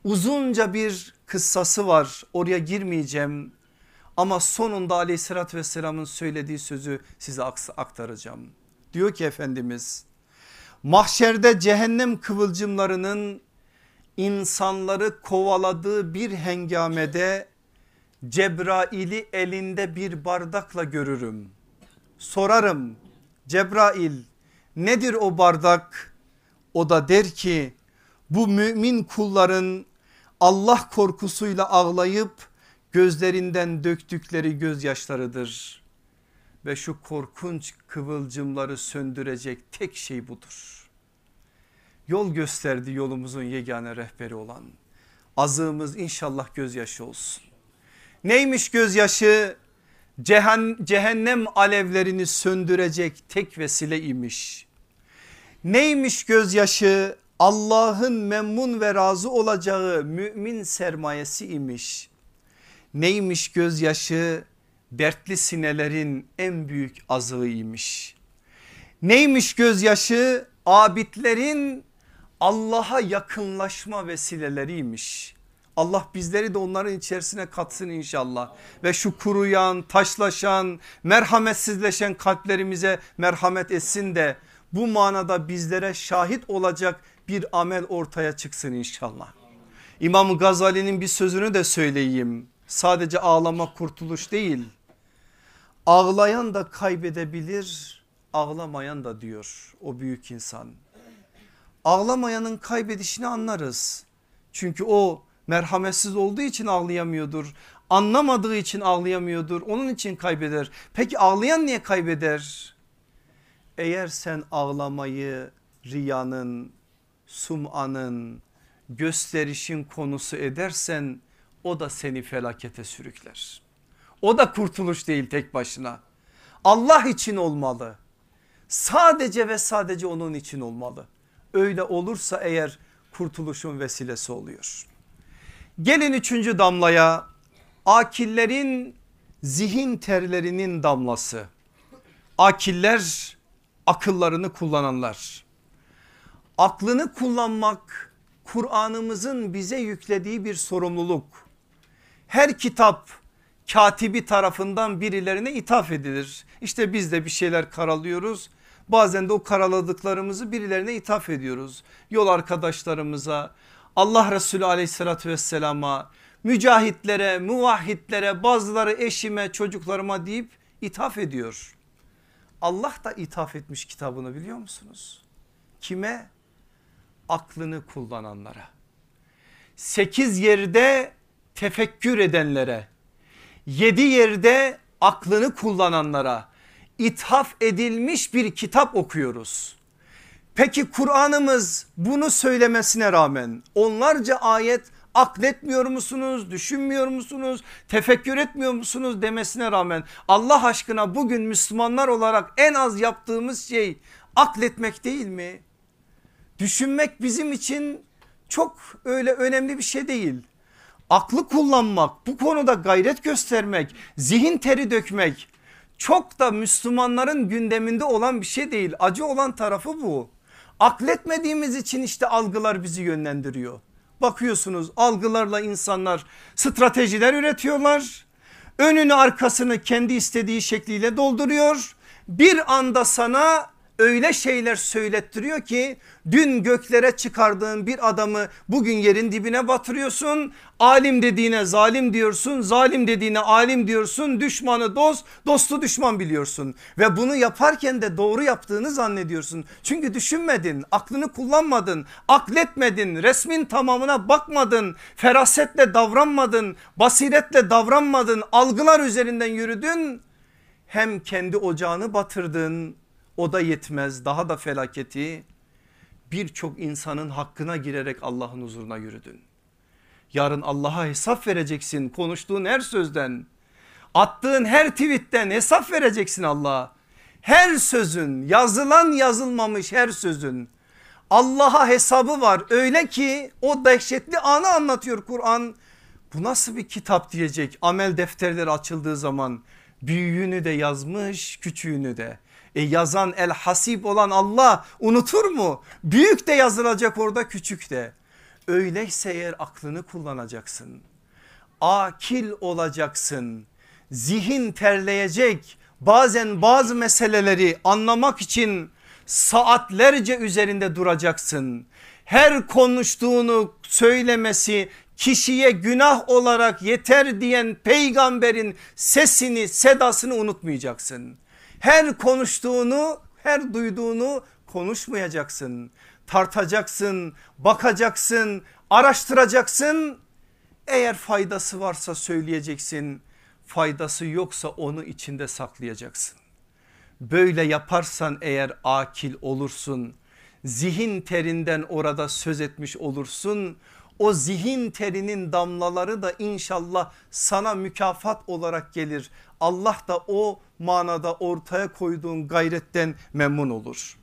Uzunca bir kıssası var oraya girmeyeceğim ama sonunda aleyhissalatü vesselamın söylediği sözü size aktaracağım. Diyor ki Efendimiz mahşerde cehennem kıvılcımlarının insanları kovaladığı bir hengamede Cebrail'i elinde bir bardakla görürüm. Sorarım Cebrail nedir o bardak? O da der ki bu mümin kulların Allah korkusuyla ağlayıp gözlerinden döktükleri gözyaşlarıdır. Ve şu korkunç kıvılcımları söndürecek tek şey budur. Yol gösterdi yolumuzun yegane rehberi olan. Azığımız inşallah gözyaşı olsun. Neymiş gözyaşı? cehennem alevlerini söndürecek tek vesile imiş. Neymiş gözyaşı Allah'ın memnun ve razı olacağı mümin sermayesi imiş. Neymiş gözyaşı dertli sinelerin en büyük azığıymış. Neymiş gözyaşı abidlerin Allah'a yakınlaşma vesileleriymiş. Allah bizleri de onların içerisine katsın inşallah. Ve şu kuruyan, taşlaşan, merhametsizleşen kalplerimize merhamet etsin de bu manada bizlere şahit olacak bir amel ortaya çıksın inşallah. İmam Gazali'nin bir sözünü de söyleyeyim. Sadece ağlama kurtuluş değil. Ağlayan da kaybedebilir, ağlamayan da diyor o büyük insan. Ağlamayanın kaybedişini anlarız. Çünkü o merhametsiz olduğu için ağlayamıyordur. Anlamadığı için ağlayamıyordur. Onun için kaybeder. Peki ağlayan niye kaybeder? Eğer sen ağlamayı riyanın, sumanın, gösterişin konusu edersen o da seni felakete sürükler. O da kurtuluş değil tek başına. Allah için olmalı. Sadece ve sadece onun için olmalı. Öyle olursa eğer kurtuluşun vesilesi oluyor. Gelin üçüncü damlaya akillerin zihin terlerinin damlası. Akiller akıllarını kullananlar. Aklını kullanmak Kur'an'ımızın bize yüklediği bir sorumluluk. Her kitap katibi tarafından birilerine ithaf edilir. İşte biz de bir şeyler karalıyoruz. Bazen de o karaladıklarımızı birilerine ithaf ediyoruz. Yol arkadaşlarımıza, Allah Resulü aleyhissalatü vesselama, mücahitlere, muvahhitlere, bazıları eşime, çocuklarıma deyip ithaf ediyor. Allah da ithaf etmiş kitabını biliyor musunuz? Kime? Aklını kullananlara. Sekiz yerde tefekkür edenlere, yedi yerde aklını kullananlara ithaf edilmiş bir kitap okuyoruz. Peki Kur'an'ımız bunu söylemesine rağmen onlarca ayet akletmiyor musunuz, düşünmüyor musunuz, tefekkür etmiyor musunuz demesine rağmen Allah aşkına bugün Müslümanlar olarak en az yaptığımız şey akletmek değil mi? Düşünmek bizim için çok öyle önemli bir şey değil. Aklı kullanmak, bu konuda gayret göstermek, zihin teri dökmek çok da Müslümanların gündeminde olan bir şey değil. Acı olan tarafı bu. Akletmediğimiz için işte algılar bizi yönlendiriyor. Bakıyorsunuz algılarla insanlar stratejiler üretiyorlar. Önünü arkasını kendi istediği şekliyle dolduruyor. Bir anda sana öyle şeyler söylettiriyor ki dün göklere çıkardığın bir adamı bugün yerin dibine batırıyorsun. Alim dediğine zalim diyorsun, zalim dediğine alim diyorsun, düşmanı dost, dostu düşman biliyorsun. Ve bunu yaparken de doğru yaptığını zannediyorsun. Çünkü düşünmedin, aklını kullanmadın, akletmedin, resmin tamamına bakmadın, ferasetle davranmadın, basiretle davranmadın, algılar üzerinden yürüdün. Hem kendi ocağını batırdın o da yetmez daha da felaketi birçok insanın hakkına girerek Allah'ın huzuruna yürüdün. Yarın Allah'a hesap vereceksin konuştuğun her sözden attığın her tweetten hesap vereceksin Allah'a. Her sözün yazılan yazılmamış her sözün Allah'a hesabı var öyle ki o dehşetli anı anlatıyor Kur'an. Bu nasıl bir kitap diyecek amel defterleri açıldığı zaman büyüğünü de yazmış küçüğünü de. E yazan el hasip olan Allah unutur mu? Büyük de yazılacak orada küçük de. Öyleyse eğer aklını kullanacaksın. Akil olacaksın. Zihin terleyecek. Bazen bazı meseleleri anlamak için saatlerce üzerinde duracaksın. Her konuştuğunu söylemesi kişiye günah olarak yeter diyen peygamberin sesini sedasını unutmayacaksın. Her konuştuğunu her duyduğunu konuşmayacaksın. Tartacaksın, bakacaksın, araştıracaksın. Eğer faydası varsa söyleyeceksin. Faydası yoksa onu içinde saklayacaksın. Böyle yaparsan eğer akil olursun. Zihin terinden orada söz etmiş olursun. O zihin terinin damlaları da inşallah sana mükafat olarak gelir. Allah da o manada ortaya koyduğun gayretten memnun olur.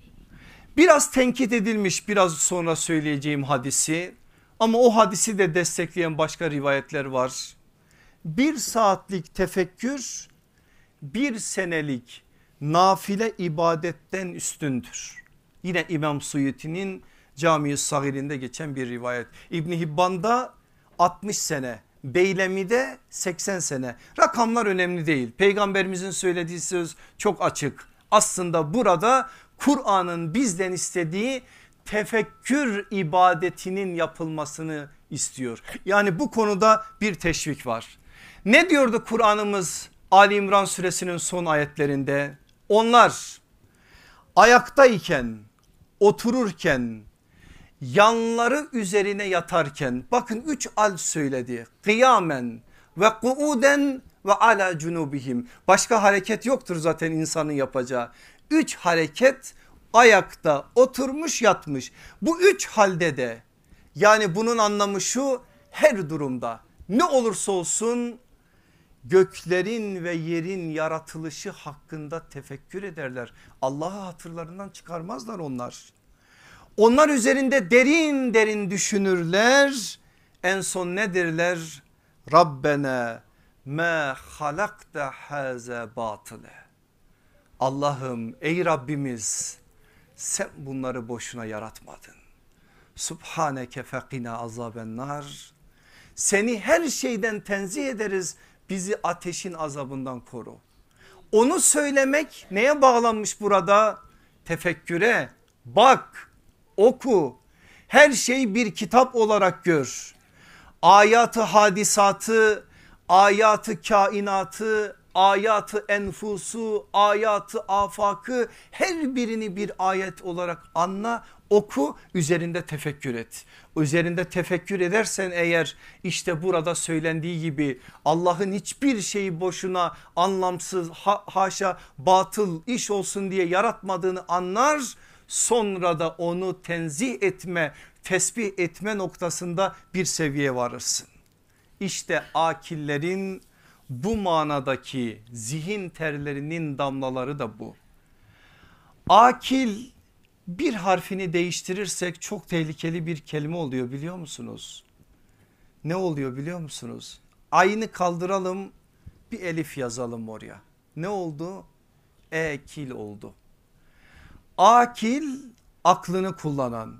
Biraz tenkit edilmiş biraz sonra söyleyeceğim hadisi ama o hadisi de destekleyen başka rivayetler var. Bir saatlik tefekkür bir senelik nafile ibadetten üstündür. Yine İmam Suyuti'nin Cami-i Sagir'inde geçen bir rivayet. İbni Hibban'da 60 sene Beylemi'de 80 sene rakamlar önemli değil peygamberimizin söylediği söz çok açık aslında burada Kur'an'ın bizden istediği tefekkür ibadetinin yapılmasını istiyor. Yani bu konuda bir teşvik var. Ne diyordu Kur'an'ımız Ali İmran suresinin son ayetlerinde? Onlar ayaktayken, otururken, yanları üzerine yatarken bakın üç al söyledi. Kıyamen ve kuuden ve ala cunubihim. Başka hareket yoktur zaten insanın yapacağı. Üç hareket ayakta oturmuş yatmış. Bu üç halde de yani bunun anlamı şu her durumda ne olursa olsun göklerin ve yerin yaratılışı hakkında tefekkür ederler. Allah'ı hatırlarından çıkarmazlar onlar. Onlar üzerinde derin derin düşünürler. En son nedirler? Rabbena ma halakta haza batıle. Allah'ım ey Rabbimiz sen bunları boşuna yaratmadın. Subhaneke fekina azaben nar. Seni her şeyden tenzih ederiz bizi ateşin azabından koru. Onu söylemek neye bağlanmış burada? Tefekküre bak oku her şey bir kitap olarak gör. Ayatı hadisatı ayatı kainatı ayatı enfusu ayatı afakı her birini bir ayet olarak anla oku üzerinde tefekkür et. Üzerinde tefekkür edersen eğer işte burada söylendiği gibi Allah'ın hiçbir şeyi boşuna anlamsız ha, haşa batıl iş olsun diye yaratmadığını anlar. Sonra da onu tenzih etme tesbih etme noktasında bir seviyeye varırsın. İşte akillerin bu manadaki zihin terlerinin damlaları da bu. Akil bir harfini değiştirirsek çok tehlikeli bir kelime oluyor biliyor musunuz? Ne oluyor biliyor musunuz? Aynı kaldıralım bir elif yazalım oraya. Ne oldu? Ekil oldu. Akil aklını kullanan,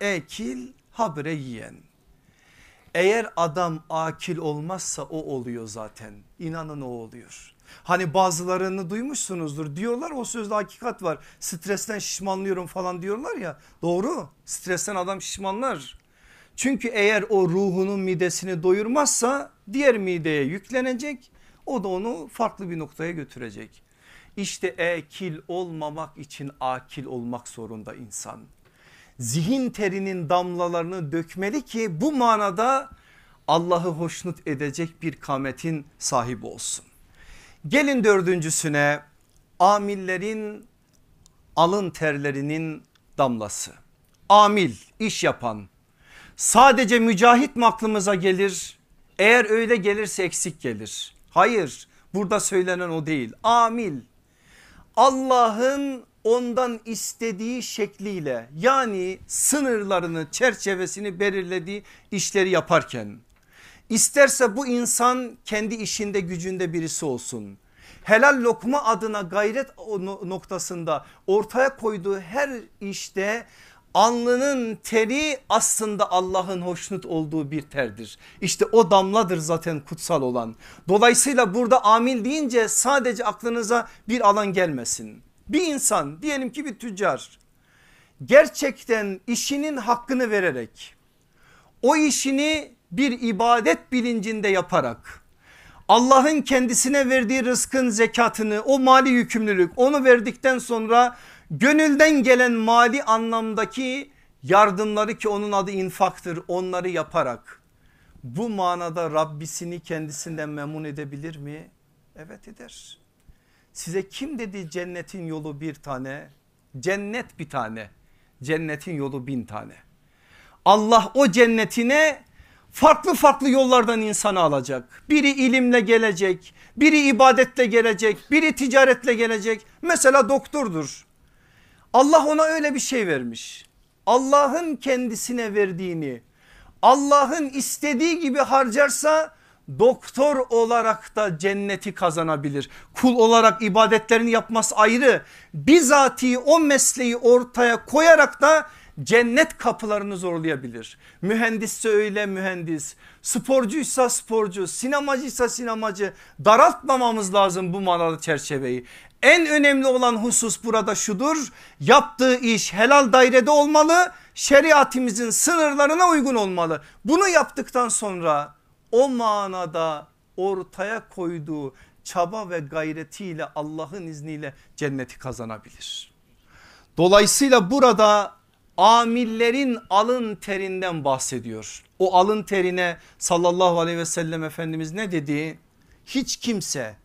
ekil habire yiyen. Eğer adam akil olmazsa o oluyor zaten. İnanın o oluyor. Hani bazılarını duymuşsunuzdur diyorlar o sözde hakikat var. Stresten şişmanlıyorum falan diyorlar ya doğru stresten adam şişmanlar. Çünkü eğer o ruhunun midesini doyurmazsa diğer mideye yüklenecek o da onu farklı bir noktaya götürecek. İşte ekil olmamak için akil olmak zorunda insan. Zihin terinin damlalarını dökmeli ki bu manada Allah'ı hoşnut edecek bir kametin sahibi olsun. Gelin dördüncüsüne amillerin alın terlerinin damlası. Amil iş yapan sadece mücahit mi aklımıza gelir? Eğer öyle gelirse eksik gelir. Hayır burada söylenen o değil. Amil Allah'ın ondan istediği şekliyle yani sınırlarını çerçevesini belirlediği işleri yaparken İsterse bu insan kendi işinde gücünde birisi olsun. Helal lokma adına gayret noktasında ortaya koyduğu her işte alnının teri aslında Allah'ın hoşnut olduğu bir terdir. İşte o damladır zaten kutsal olan. Dolayısıyla burada amil deyince sadece aklınıza bir alan gelmesin. Bir insan diyelim ki bir tüccar gerçekten işinin hakkını vererek o işini bir ibadet bilincinde yaparak Allah'ın kendisine verdiği rızkın zekatını o mali yükümlülük onu verdikten sonra gönülden gelen mali anlamdaki yardımları ki onun adı infaktır onları yaparak bu manada Rabbisini kendisinden memnun edebilir mi? Evet eder. Size kim dedi cennetin yolu bir tane? Cennet bir tane. Cennetin yolu bin tane. Allah o cennetine farklı farklı yollardan insanı alacak. Biri ilimle gelecek, biri ibadetle gelecek, biri ticaretle gelecek. Mesela doktordur. Allah ona öyle bir şey vermiş. Allah'ın kendisine verdiğini Allah'ın istediği gibi harcarsa doktor olarak da cenneti kazanabilir. Kul olarak ibadetlerini yapması ayrı. Bizatihi o mesleği ortaya koyarak da cennet kapılarını zorlayabilir. Mühendisse öyle mühendis, sporcuysa sporcu, sinemacıysa sinemacı daraltmamamız lazım bu manalı çerçeveyi. En önemli olan husus burada şudur yaptığı iş helal dairede olmalı şeriatimizin sınırlarına uygun olmalı. Bunu yaptıktan sonra o manada ortaya koyduğu çaba ve gayretiyle Allah'ın izniyle cenneti kazanabilir. Dolayısıyla burada amillerin alın terinden bahsediyor. O alın terine sallallahu aleyhi ve sellem Efendimiz ne dedi? Hiç kimse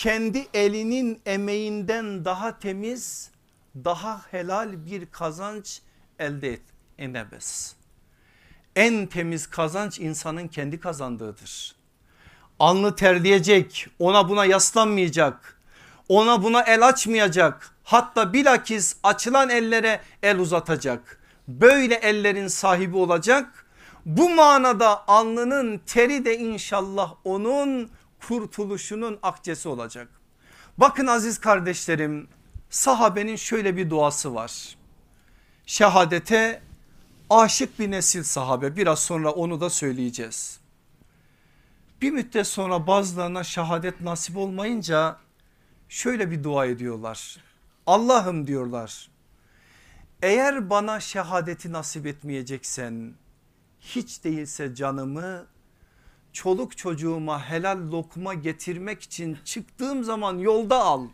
kendi elinin emeğinden daha temiz daha helal bir kazanç elde edemez. En temiz kazanç insanın kendi kazandığıdır. Alnı terleyecek ona buna yaslanmayacak ona buna el açmayacak hatta bilakis açılan ellere el uzatacak. Böyle ellerin sahibi olacak. Bu manada alnının teri de inşallah onun kurtuluşunun akçesi olacak. Bakın aziz kardeşlerim sahabenin şöyle bir duası var. Şehadete aşık bir nesil sahabe biraz sonra onu da söyleyeceğiz. Bir müddet sonra bazılarına şehadet nasip olmayınca şöyle bir dua ediyorlar. Allah'ım diyorlar eğer bana şehadeti nasip etmeyeceksen hiç değilse canımı çoluk çocuğuma helal lokma getirmek için çıktığım zaman yolda al.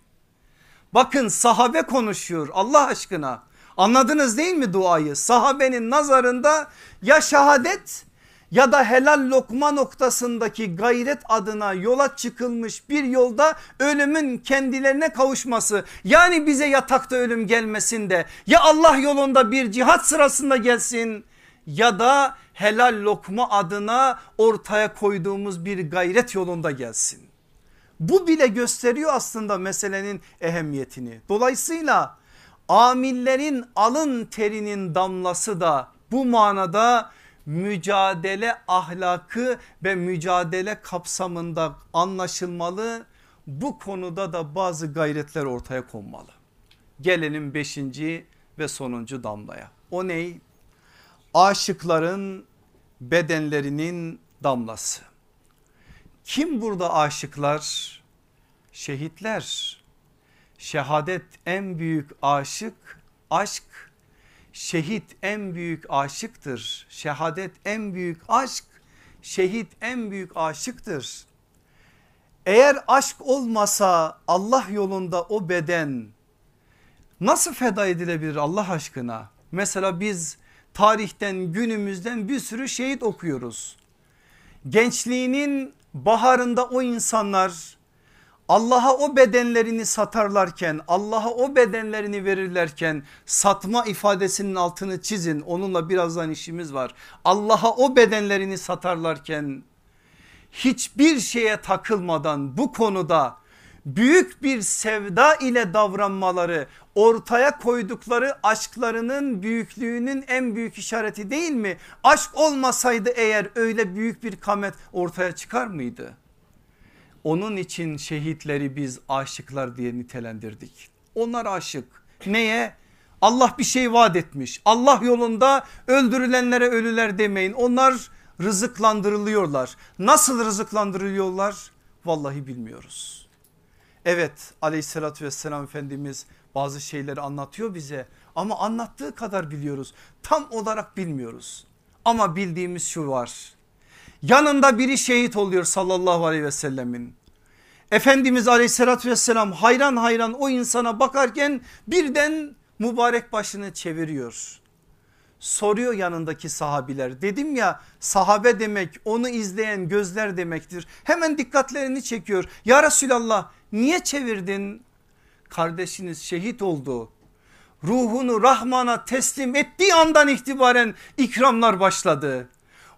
Bakın sahabe konuşuyor Allah aşkına anladınız değil mi duayı? Sahabenin nazarında ya şehadet ya da helal lokma noktasındaki gayret adına yola çıkılmış bir yolda ölümün kendilerine kavuşması. Yani bize yatakta ölüm gelmesin de ya Allah yolunda bir cihat sırasında gelsin ya da helal lokma adına ortaya koyduğumuz bir gayret yolunda gelsin. Bu bile gösteriyor aslında meselenin ehemmiyetini. Dolayısıyla amillerin alın terinin damlası da bu manada mücadele ahlakı ve mücadele kapsamında anlaşılmalı. Bu konuda da bazı gayretler ortaya konmalı. Gelelim beşinci ve sonuncu damlaya. O ney? Aşıkların bedenlerinin damlası. Kim burada aşıklar? Şehitler. Şehadet en büyük aşık, aşk şehit en büyük aşıktır. Şehadet en büyük aşk, şehit en büyük aşıktır. Eğer aşk olmasa Allah yolunda o beden nasıl feda edilebilir Allah aşkına? Mesela biz tarihten günümüzden bir sürü şehit okuyoruz. Gençliğinin baharında o insanlar Allah'a o bedenlerini satarlarken Allah'a o bedenlerini verirlerken satma ifadesinin altını çizin onunla birazdan işimiz var. Allah'a o bedenlerini satarlarken hiçbir şeye takılmadan bu konuda büyük bir sevda ile davranmaları ortaya koydukları aşklarının büyüklüğünün en büyük işareti değil mi? Aşk olmasaydı eğer öyle büyük bir kamet ortaya çıkar mıydı? Onun için şehitleri biz aşıklar diye nitelendirdik. Onlar aşık. Neye? Allah bir şey vaat etmiş. Allah yolunda öldürülenlere ölüler demeyin. Onlar rızıklandırılıyorlar. Nasıl rızıklandırılıyorlar? Vallahi bilmiyoruz. Evet aleyhissalatü vesselam Efendimiz bazı şeyleri anlatıyor bize ama anlattığı kadar biliyoruz. Tam olarak bilmiyoruz. Ama bildiğimiz şu var. Yanında biri şehit oluyor sallallahu aleyhi ve sellemin. Efendimiz aleyhissalatü vesselam hayran hayran o insana bakarken birden mübarek başını çeviriyor. Soruyor yanındaki sahabiler dedim ya sahabe demek onu izleyen gözler demektir. Hemen dikkatlerini çekiyor. Ya Resulallah niye çevirdin? Kardeşiniz şehit oldu. Ruhunu Rahman'a teslim ettiği andan itibaren ikramlar başladı.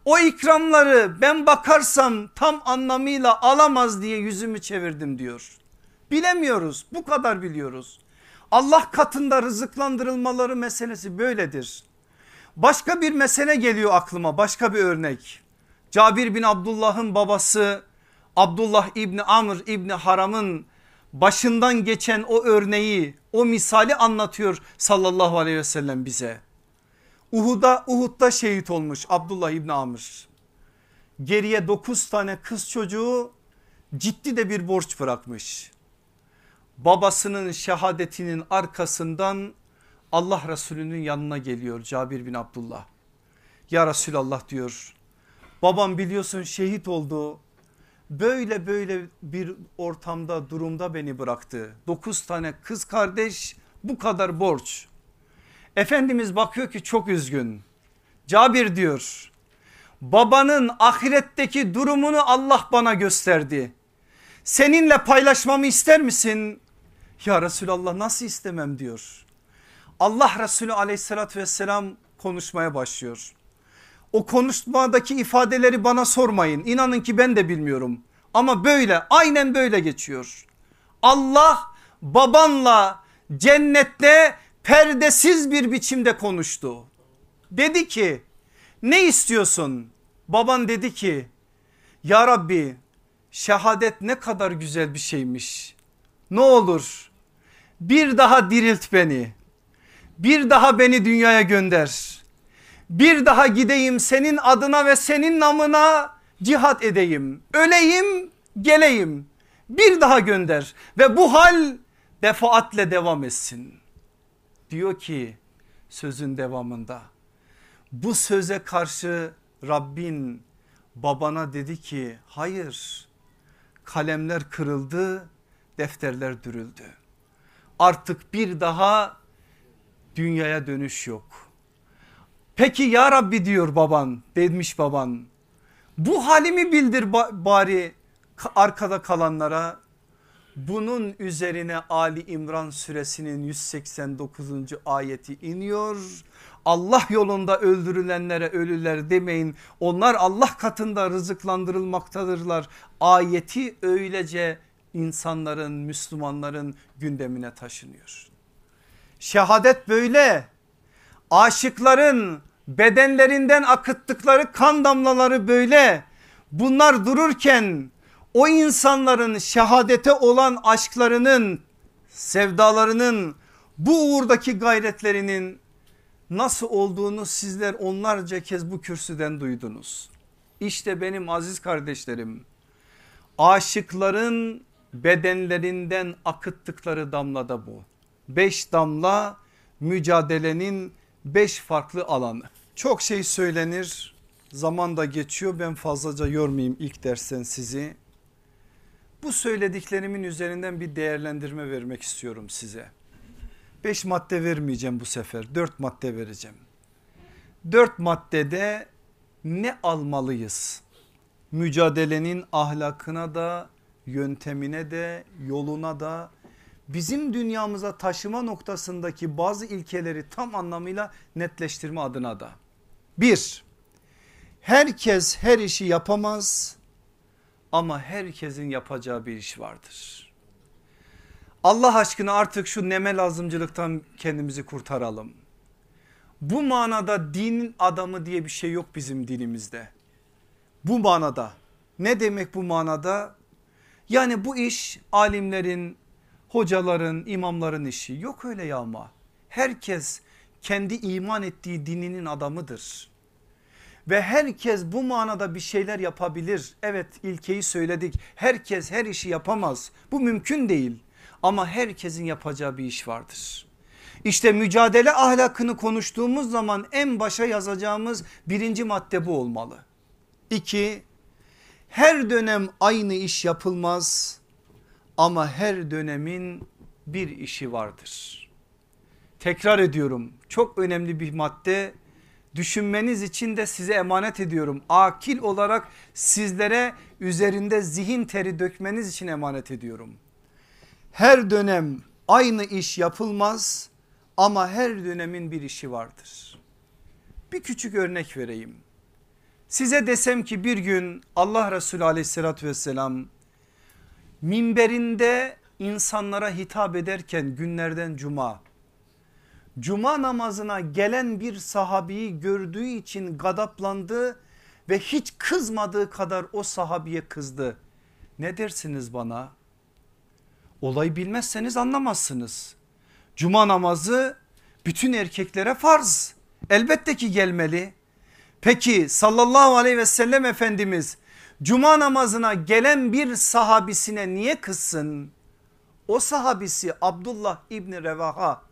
O ikramları ben bakarsam tam anlamıyla alamaz diye yüzümü çevirdim diyor. Bilemiyoruz bu kadar biliyoruz. Allah katında rızıklandırılmaları meselesi böyledir. Başka bir mesele geliyor aklıma başka bir örnek. Cabir bin Abdullah'ın babası Abdullah İbni Amr İbni Haram'ın başından geçen o örneği o misali anlatıyor sallallahu aleyhi ve sellem bize. Uhud'a Uhud'da şehit olmuş Abdullah İbni Amr. Geriye 9 tane kız çocuğu ciddi de bir borç bırakmış. Babasının şehadetinin arkasından Allah Resulü'nün yanına geliyor Cabir bin Abdullah. Ya Resulallah diyor babam biliyorsun şehit oldu böyle böyle bir ortamda durumda beni bıraktı. 9 tane kız kardeş bu kadar borç. Efendimiz bakıyor ki çok üzgün. Cabir diyor babanın ahiretteki durumunu Allah bana gösterdi. Seninle paylaşmamı ister misin? Ya Resulallah nasıl istemem diyor. Allah Resulü aleyhissalatü vesselam konuşmaya başlıyor. O konuşmadaki ifadeleri bana sormayın. İnanın ki ben de bilmiyorum. Ama böyle aynen böyle geçiyor. Allah babanla cennette perdesiz bir biçimde konuştu. Dedi ki ne istiyorsun? Baban dedi ki ya Rabbi şehadet ne kadar güzel bir şeymiş. Ne olur bir daha dirilt beni. Bir daha beni dünyaya gönder. Bir daha gideyim senin adına ve senin namına cihat edeyim. Öleyim geleyim. Bir daha gönder ve bu hal defaatle devam etsin. Diyor ki sözün devamında bu söze karşı Rabbin babana dedi ki hayır kalemler kırıldı defterler dürüldü. Artık bir daha dünyaya dönüş yok. Peki ya Rabbi diyor baban demiş baban bu halimi bildir bari arkada kalanlara. Bunun üzerine Ali İmran suresinin 189. ayeti iniyor. Allah yolunda öldürülenlere ölüler demeyin. Onlar Allah katında rızıklandırılmaktadırlar. Ayeti öylece insanların Müslümanların gündemine taşınıyor. Şehadet böyle. Aşıkların bedenlerinden akıttıkları kan damlaları böyle. Bunlar dururken o insanların şehadete olan aşklarının, sevdalarının, bu uğurdaki gayretlerinin nasıl olduğunu sizler onlarca kez bu kürsüden duydunuz. İşte benim aziz kardeşlerim aşıkların bedenlerinden akıttıkları damla da bu. Beş damla mücadelenin beş farklı alanı. Çok şey söylenir zaman da geçiyor ben fazlaca yormayayım ilk dersten sizi. Bu söylediklerimin üzerinden bir değerlendirme vermek istiyorum size. Beş madde vermeyeceğim bu sefer dört madde vereceğim. Dört maddede ne almalıyız? Mücadelenin ahlakına da yöntemine de yoluna da bizim dünyamıza taşıma noktasındaki bazı ilkeleri tam anlamıyla netleştirme adına da. Bir, herkes her işi yapamaz ama herkesin yapacağı bir iş vardır. Allah aşkına artık şu neme lazımcılıktan kendimizi kurtaralım. Bu manada dinin adamı diye bir şey yok bizim dinimizde. Bu manada ne demek bu manada? Yani bu iş alimlerin, hocaların, imamların işi yok öyle ya ama. Herkes kendi iman ettiği dininin adamıdır. Ve herkes bu manada bir şeyler yapabilir. Evet ilkeyi söyledik. Herkes her işi yapamaz. Bu mümkün değil. Ama herkesin yapacağı bir iş vardır. İşte mücadele ahlakını konuştuğumuz zaman en başa yazacağımız birinci madde bu olmalı. İki, her dönem aynı iş yapılmaz ama her dönemin bir işi vardır. Tekrar ediyorum çok önemli bir madde düşünmeniz için de size emanet ediyorum. Akil olarak sizlere üzerinde zihin teri dökmeniz için emanet ediyorum. Her dönem aynı iş yapılmaz ama her dönemin bir işi vardır. Bir küçük örnek vereyim. Size desem ki bir gün Allah Resulü aleyhissalatü vesselam minberinde insanlara hitap ederken günlerden cuma cuma namazına gelen bir sahabiyi gördüğü için gadaplandı ve hiç kızmadığı kadar o sahabiye kızdı. Ne dersiniz bana? Olayı bilmezseniz anlamazsınız. Cuma namazı bütün erkeklere farz. Elbette ki gelmeli. Peki sallallahu aleyhi ve sellem Efendimiz cuma namazına gelen bir sahabisine niye kızsın? O sahabisi Abdullah İbni Revaha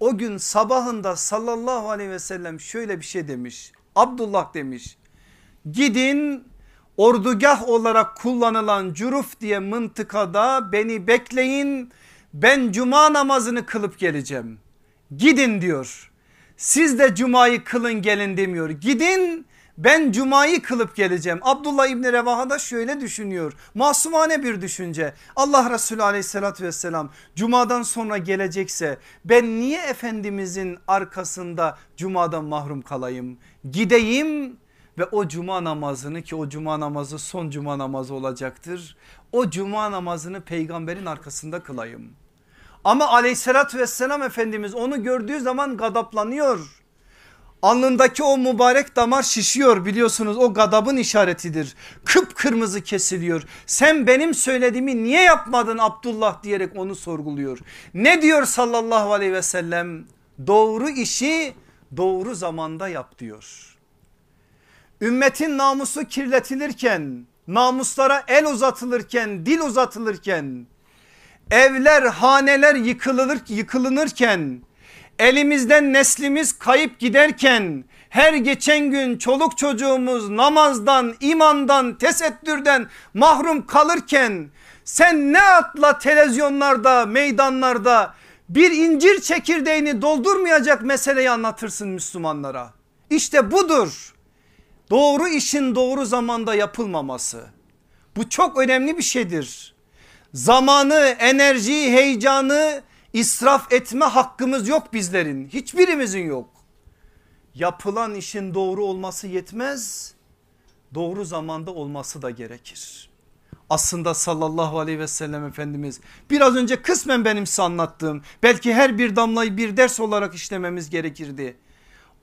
o gün sabahında sallallahu aleyhi ve sellem şöyle bir şey demiş. Abdullah demiş gidin ordugah olarak kullanılan Curuf diye mıntıkada beni bekleyin ben cuma namazını kılıp geleceğim. Gidin diyor. Siz de cumayı kılın gelin demiyor. Gidin ben cumayı kılıp geleceğim. Abdullah İbni Revaha da şöyle düşünüyor. Masumane bir düşünce. Allah Resulü aleyhissalatü vesselam cumadan sonra gelecekse ben niye Efendimizin arkasında cumadan mahrum kalayım? Gideyim ve o cuma namazını ki o cuma namazı son cuma namazı olacaktır. O cuma namazını peygamberin arkasında kılayım. Ama aleyhissalatü vesselam Efendimiz onu gördüğü zaman gadaplanıyor. Alnındaki o mübarek damar şişiyor biliyorsunuz o gadabın işaretidir. Kıpkırmızı kesiliyor. Sen benim söylediğimi niye yapmadın Abdullah diyerek onu sorguluyor. Ne diyor sallallahu aleyhi ve sellem? Doğru işi doğru zamanda yap diyor. Ümmetin namusu kirletilirken, namuslara el uzatılırken, dil uzatılırken, evler, haneler yıkılır, yıkılınırken, elimizden neslimiz kayıp giderken, her geçen gün çoluk çocuğumuz namazdan, imandan, tesettürden mahrum kalırken, sen ne atla televizyonlarda, meydanlarda bir incir çekirdeğini doldurmayacak meseleyi anlatırsın Müslümanlara. İşte budur doğru işin doğru zamanda yapılmaması. Bu çok önemli bir şeydir. Zamanı, enerjiyi, heyecanı israf etme hakkımız yok bizlerin. Hiçbirimizin yok. Yapılan işin doğru olması yetmez. Doğru zamanda olması da gerekir. Aslında sallallahu aleyhi ve sellem Efendimiz biraz önce kısmen benim size anlattığım belki her bir damlayı bir ders olarak işlememiz gerekirdi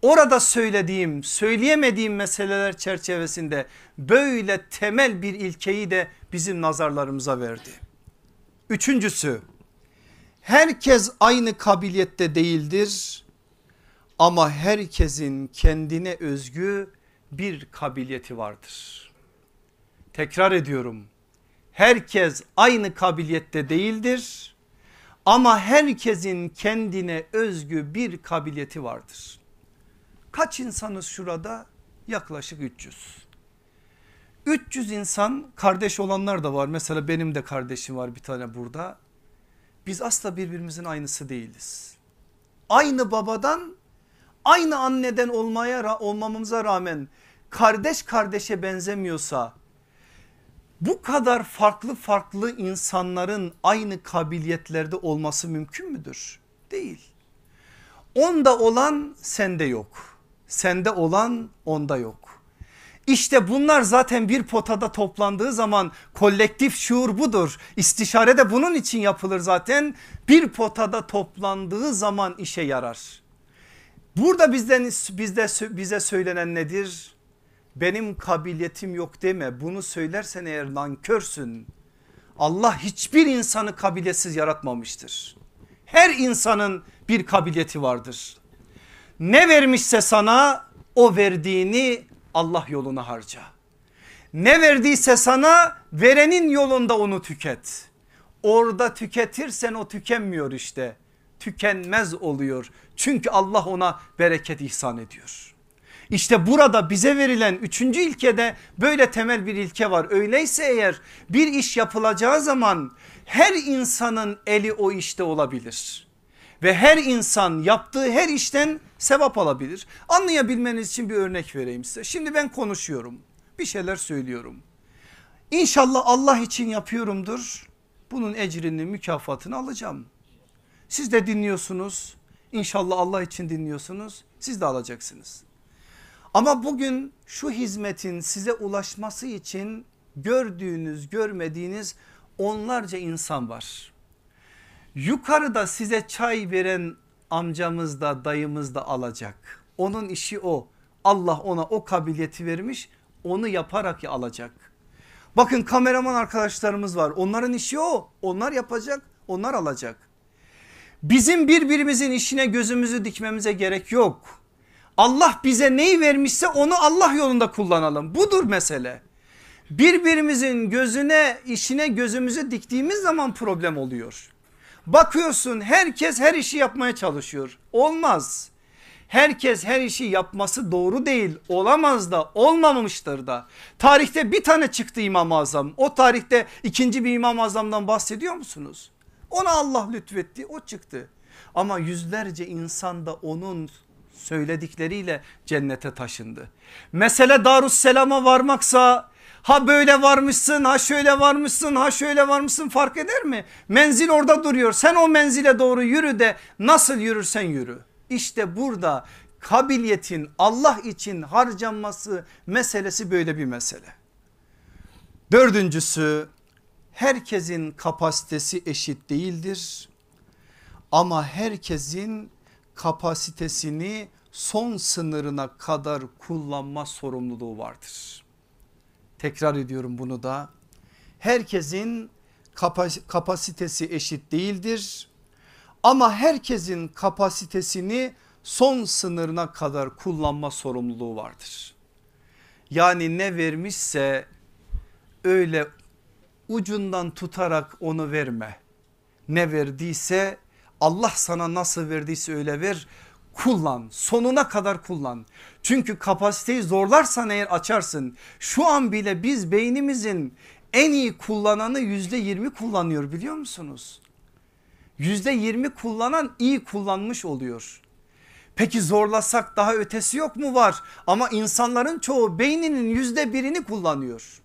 orada söylediğim söyleyemediğim meseleler çerçevesinde böyle temel bir ilkeyi de bizim nazarlarımıza verdi. Üçüncüsü herkes aynı kabiliyette değildir ama herkesin kendine özgü bir kabiliyeti vardır. Tekrar ediyorum herkes aynı kabiliyette değildir ama herkesin kendine özgü bir kabiliyeti vardır. Kaç insanız şurada? Yaklaşık 300. 300 insan kardeş olanlar da var. Mesela benim de kardeşim var bir tane burada. Biz asla birbirimizin aynısı değiliz. Aynı babadan aynı anneden olmaya olmamıza rağmen kardeş kardeşe benzemiyorsa bu kadar farklı farklı insanların aynı kabiliyetlerde olması mümkün müdür? Değil. Onda olan sende yok sende olan onda yok. İşte bunlar zaten bir potada toplandığı zaman kolektif şuur budur. İstişare de bunun için yapılır zaten. Bir potada toplandığı zaman işe yarar. Burada bizden bizde bize söylenen nedir? Benim kabiliyetim yok deme. Bunu söylersen eğer nankörsün. Allah hiçbir insanı kabiliyetsiz yaratmamıştır. Her insanın bir kabiliyeti vardır. Ne vermişse sana o verdiğini Allah yoluna harca. Ne verdiyse sana verenin yolunda onu tüket. Orada tüketirsen o tükenmiyor işte. Tükenmez oluyor. Çünkü Allah ona bereket ihsan ediyor. İşte burada bize verilen üçüncü ilkede böyle temel bir ilke var. Öyleyse eğer bir iş yapılacağı zaman her insanın eli o işte olabilir ve her insan yaptığı her işten sevap alabilir. Anlayabilmeniz için bir örnek vereyim size. Şimdi ben konuşuyorum bir şeyler söylüyorum. İnşallah Allah için yapıyorumdur. Bunun ecrini mükafatını alacağım. Siz de dinliyorsunuz. İnşallah Allah için dinliyorsunuz. Siz de alacaksınız. Ama bugün şu hizmetin size ulaşması için gördüğünüz görmediğiniz onlarca insan var. Yukarıda size çay veren amcamız da dayımız da alacak. Onun işi o. Allah ona o kabiliyeti vermiş onu yaparak alacak. Bakın kameraman arkadaşlarımız var onların işi o onlar yapacak onlar alacak. Bizim birbirimizin işine gözümüzü dikmemize gerek yok. Allah bize neyi vermişse onu Allah yolunda kullanalım budur mesele. Birbirimizin gözüne işine gözümüzü diktiğimiz zaman problem oluyor. Bakıyorsun herkes her işi yapmaya çalışıyor olmaz herkes her işi yapması doğru değil olamaz da olmamıştır da. Tarihte bir tane çıktı İmam-ı Azam o tarihte ikinci bir İmam-ı Azam'dan bahsediyor musunuz? Ona Allah lütfetti o çıktı ama yüzlerce insan da onun söyledikleriyle cennete taşındı. Mesele Darusselam'a varmaksa ha böyle varmışsın ha şöyle varmışsın ha şöyle varmışsın fark eder mi? Menzil orada duruyor sen o menzile doğru yürü de nasıl yürürsen yürü. İşte burada kabiliyetin Allah için harcanması meselesi böyle bir mesele. Dördüncüsü herkesin kapasitesi eşit değildir. Ama herkesin kapasitesini son sınırına kadar kullanma sorumluluğu vardır. Tekrar ediyorum bunu da. Herkesin kapasitesi eşit değildir ama herkesin kapasitesini son sınırına kadar kullanma sorumluluğu vardır. Yani ne vermişse öyle ucundan tutarak onu verme. Ne verdiyse Allah sana nasıl verdiyse öyle ver kullan sonuna kadar kullan. Çünkü kapasiteyi zorlarsan eğer açarsın. Şu an bile biz beynimizin en iyi kullananı yüzde yirmi kullanıyor biliyor musunuz? yüzde yirmi kullanan iyi kullanmış oluyor. Peki zorlasak daha ötesi yok mu var ama insanların çoğu beyninin yüzde birini kullanıyor.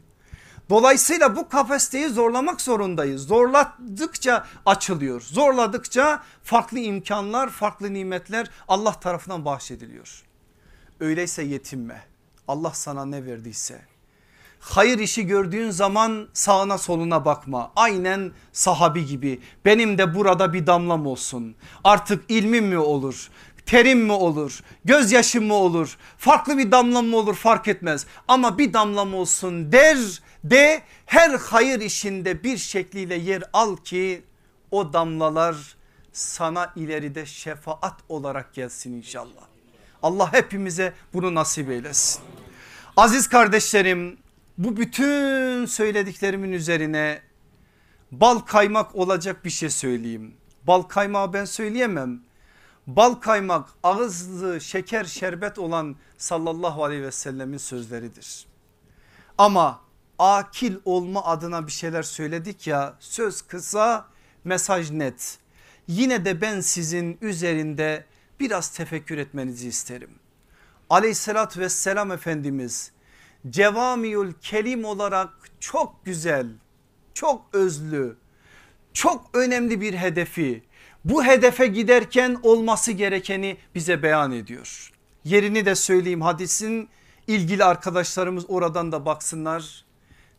Dolayısıyla bu kapasiteyi zorlamak zorundayız. Zorladıkça açılıyor. Zorladıkça farklı imkanlar, farklı nimetler Allah tarafından bahşediliyor. Öyleyse yetinme. Allah sana ne verdiyse hayır işi gördüğün zaman sağına soluna bakma. Aynen sahabi gibi benim de burada bir damlam olsun. Artık ilmim mi olur? Terim mi olur? Gözyaşım mı olur? Farklı bir damlam mı olur fark etmez. Ama bir damlam olsun der de her hayır işinde bir şekliyle yer al ki o damlalar sana ileride şefaat olarak gelsin inşallah. Allah hepimize bunu nasip eylesin. Aziz kardeşlerim bu bütün söylediklerimin üzerine bal kaymak olacak bir şey söyleyeyim. Bal kaymağı ben söyleyemem. Bal kaymak ağızlı şeker şerbet olan sallallahu aleyhi ve sellemin sözleridir. Ama akil olma adına bir şeyler söyledik ya söz kısa mesaj net. Yine de ben sizin üzerinde biraz tefekkür etmenizi isterim. Aleyhissalatü vesselam Efendimiz cevamiül kelim olarak çok güzel, çok özlü, çok önemli bir hedefi bu hedefe giderken olması gerekeni bize beyan ediyor. Yerini de söyleyeyim hadisin ilgili arkadaşlarımız oradan da baksınlar.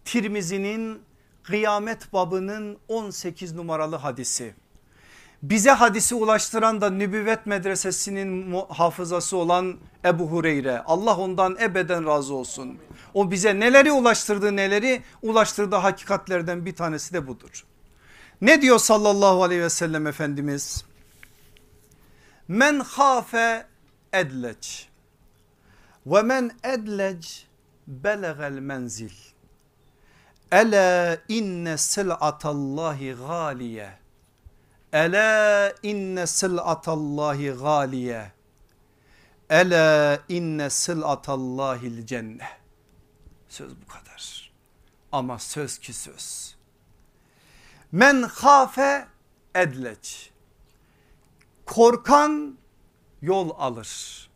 Tirmizi'nin kıyamet babının 18 numaralı hadisi. Bize hadisi ulaştıran da nübüvvet medresesinin hafızası olan Ebu Hureyre. Allah ondan ebeden razı olsun. O bize neleri ulaştırdı neleri ulaştırdı hakikatlerden bir tanesi de budur. Ne diyor sallallahu aleyhi ve sellem Efendimiz? Men hafe edleç ve men edlec belegel menzil. Ela inne sil'atallahi galiye. Ela inne sil'atallahi galiye. Ela inne sil'atallahil cennet. Söz bu kadar. Ama söz ki söz. Men hafe edleç. Korkan yol alır.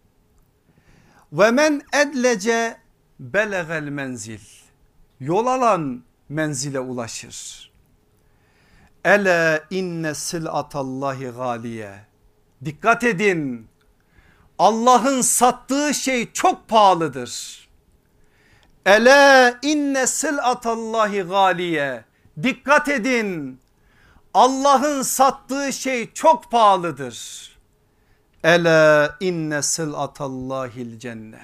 Ve men edlece belegel menzil. Yol alan menzile ulaşır. Ele inne silatallahi galiye. Dikkat edin Allah'ın sattığı şey çok pahalıdır. Ele inne silatallahi galiye. Dikkat edin. Allah'ın sattığı şey çok pahalıdır. Ele inne silatallahil cennet.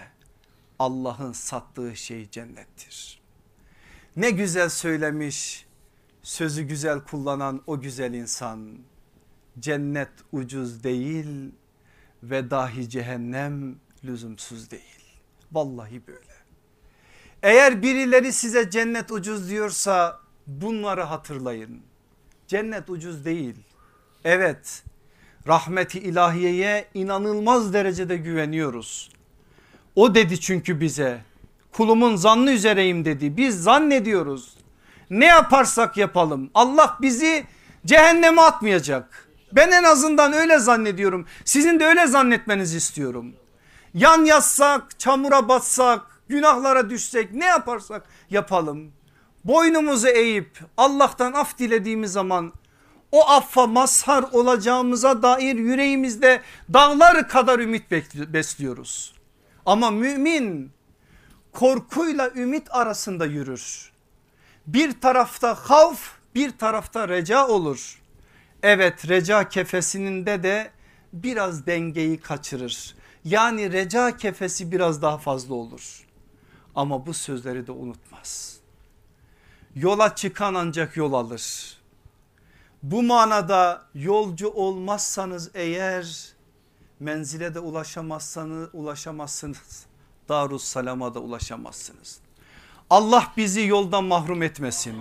Allah'ın sattığı şey cennettir. Ne güzel söylemiş sözü güzel kullanan o güzel insan. Cennet ucuz değil ve dahi cehennem lüzumsuz değil. Vallahi böyle. Eğer birileri size cennet ucuz diyorsa bunları hatırlayın. Cennet ucuz değil. Evet rahmeti ilahiyeye inanılmaz derecede güveniyoruz. O dedi çünkü bize kulumun zannı üzereyim dedi. Biz zannediyoruz. Ne yaparsak yapalım Allah bizi cehenneme atmayacak. Ben en azından öyle zannediyorum. Sizin de öyle zannetmenizi istiyorum. Yan yatsak, çamura batsak, günahlara düşsek ne yaparsak yapalım. Boynumuzu eğip Allah'tan af dilediğimiz zaman o affa mazhar olacağımıza dair yüreğimizde dağlar kadar ümit besliyoruz. Ama mümin korkuyla ümit arasında yürür. Bir tarafta havf bir tarafta reca olur. Evet reca kefesinde de biraz dengeyi kaçırır. Yani reca kefesi biraz daha fazla olur. Ama bu sözleri de unutmaz. Yola çıkan ancak yol alır. Bu manada yolcu olmazsanız eğer menzile de ulaşamazsanız ulaşamazsınız. Darus salama da ulaşamazsınız. Allah bizi yoldan mahrum etmesin.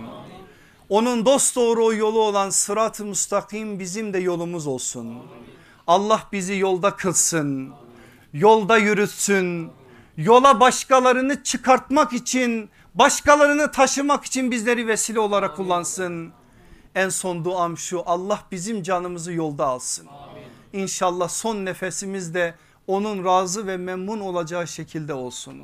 Onun dost doğru yolu olan sırat-ı müstakim bizim de yolumuz olsun. Allah bizi yolda kılsın. Yolda yürütsün. Yola başkalarını çıkartmak için başkalarını taşımak için bizleri vesile olarak kullansın. En son duam şu Allah bizim canımızı yolda alsın. İnşallah son nefesimiz de onun razı ve memnun olacağı şekilde olsun.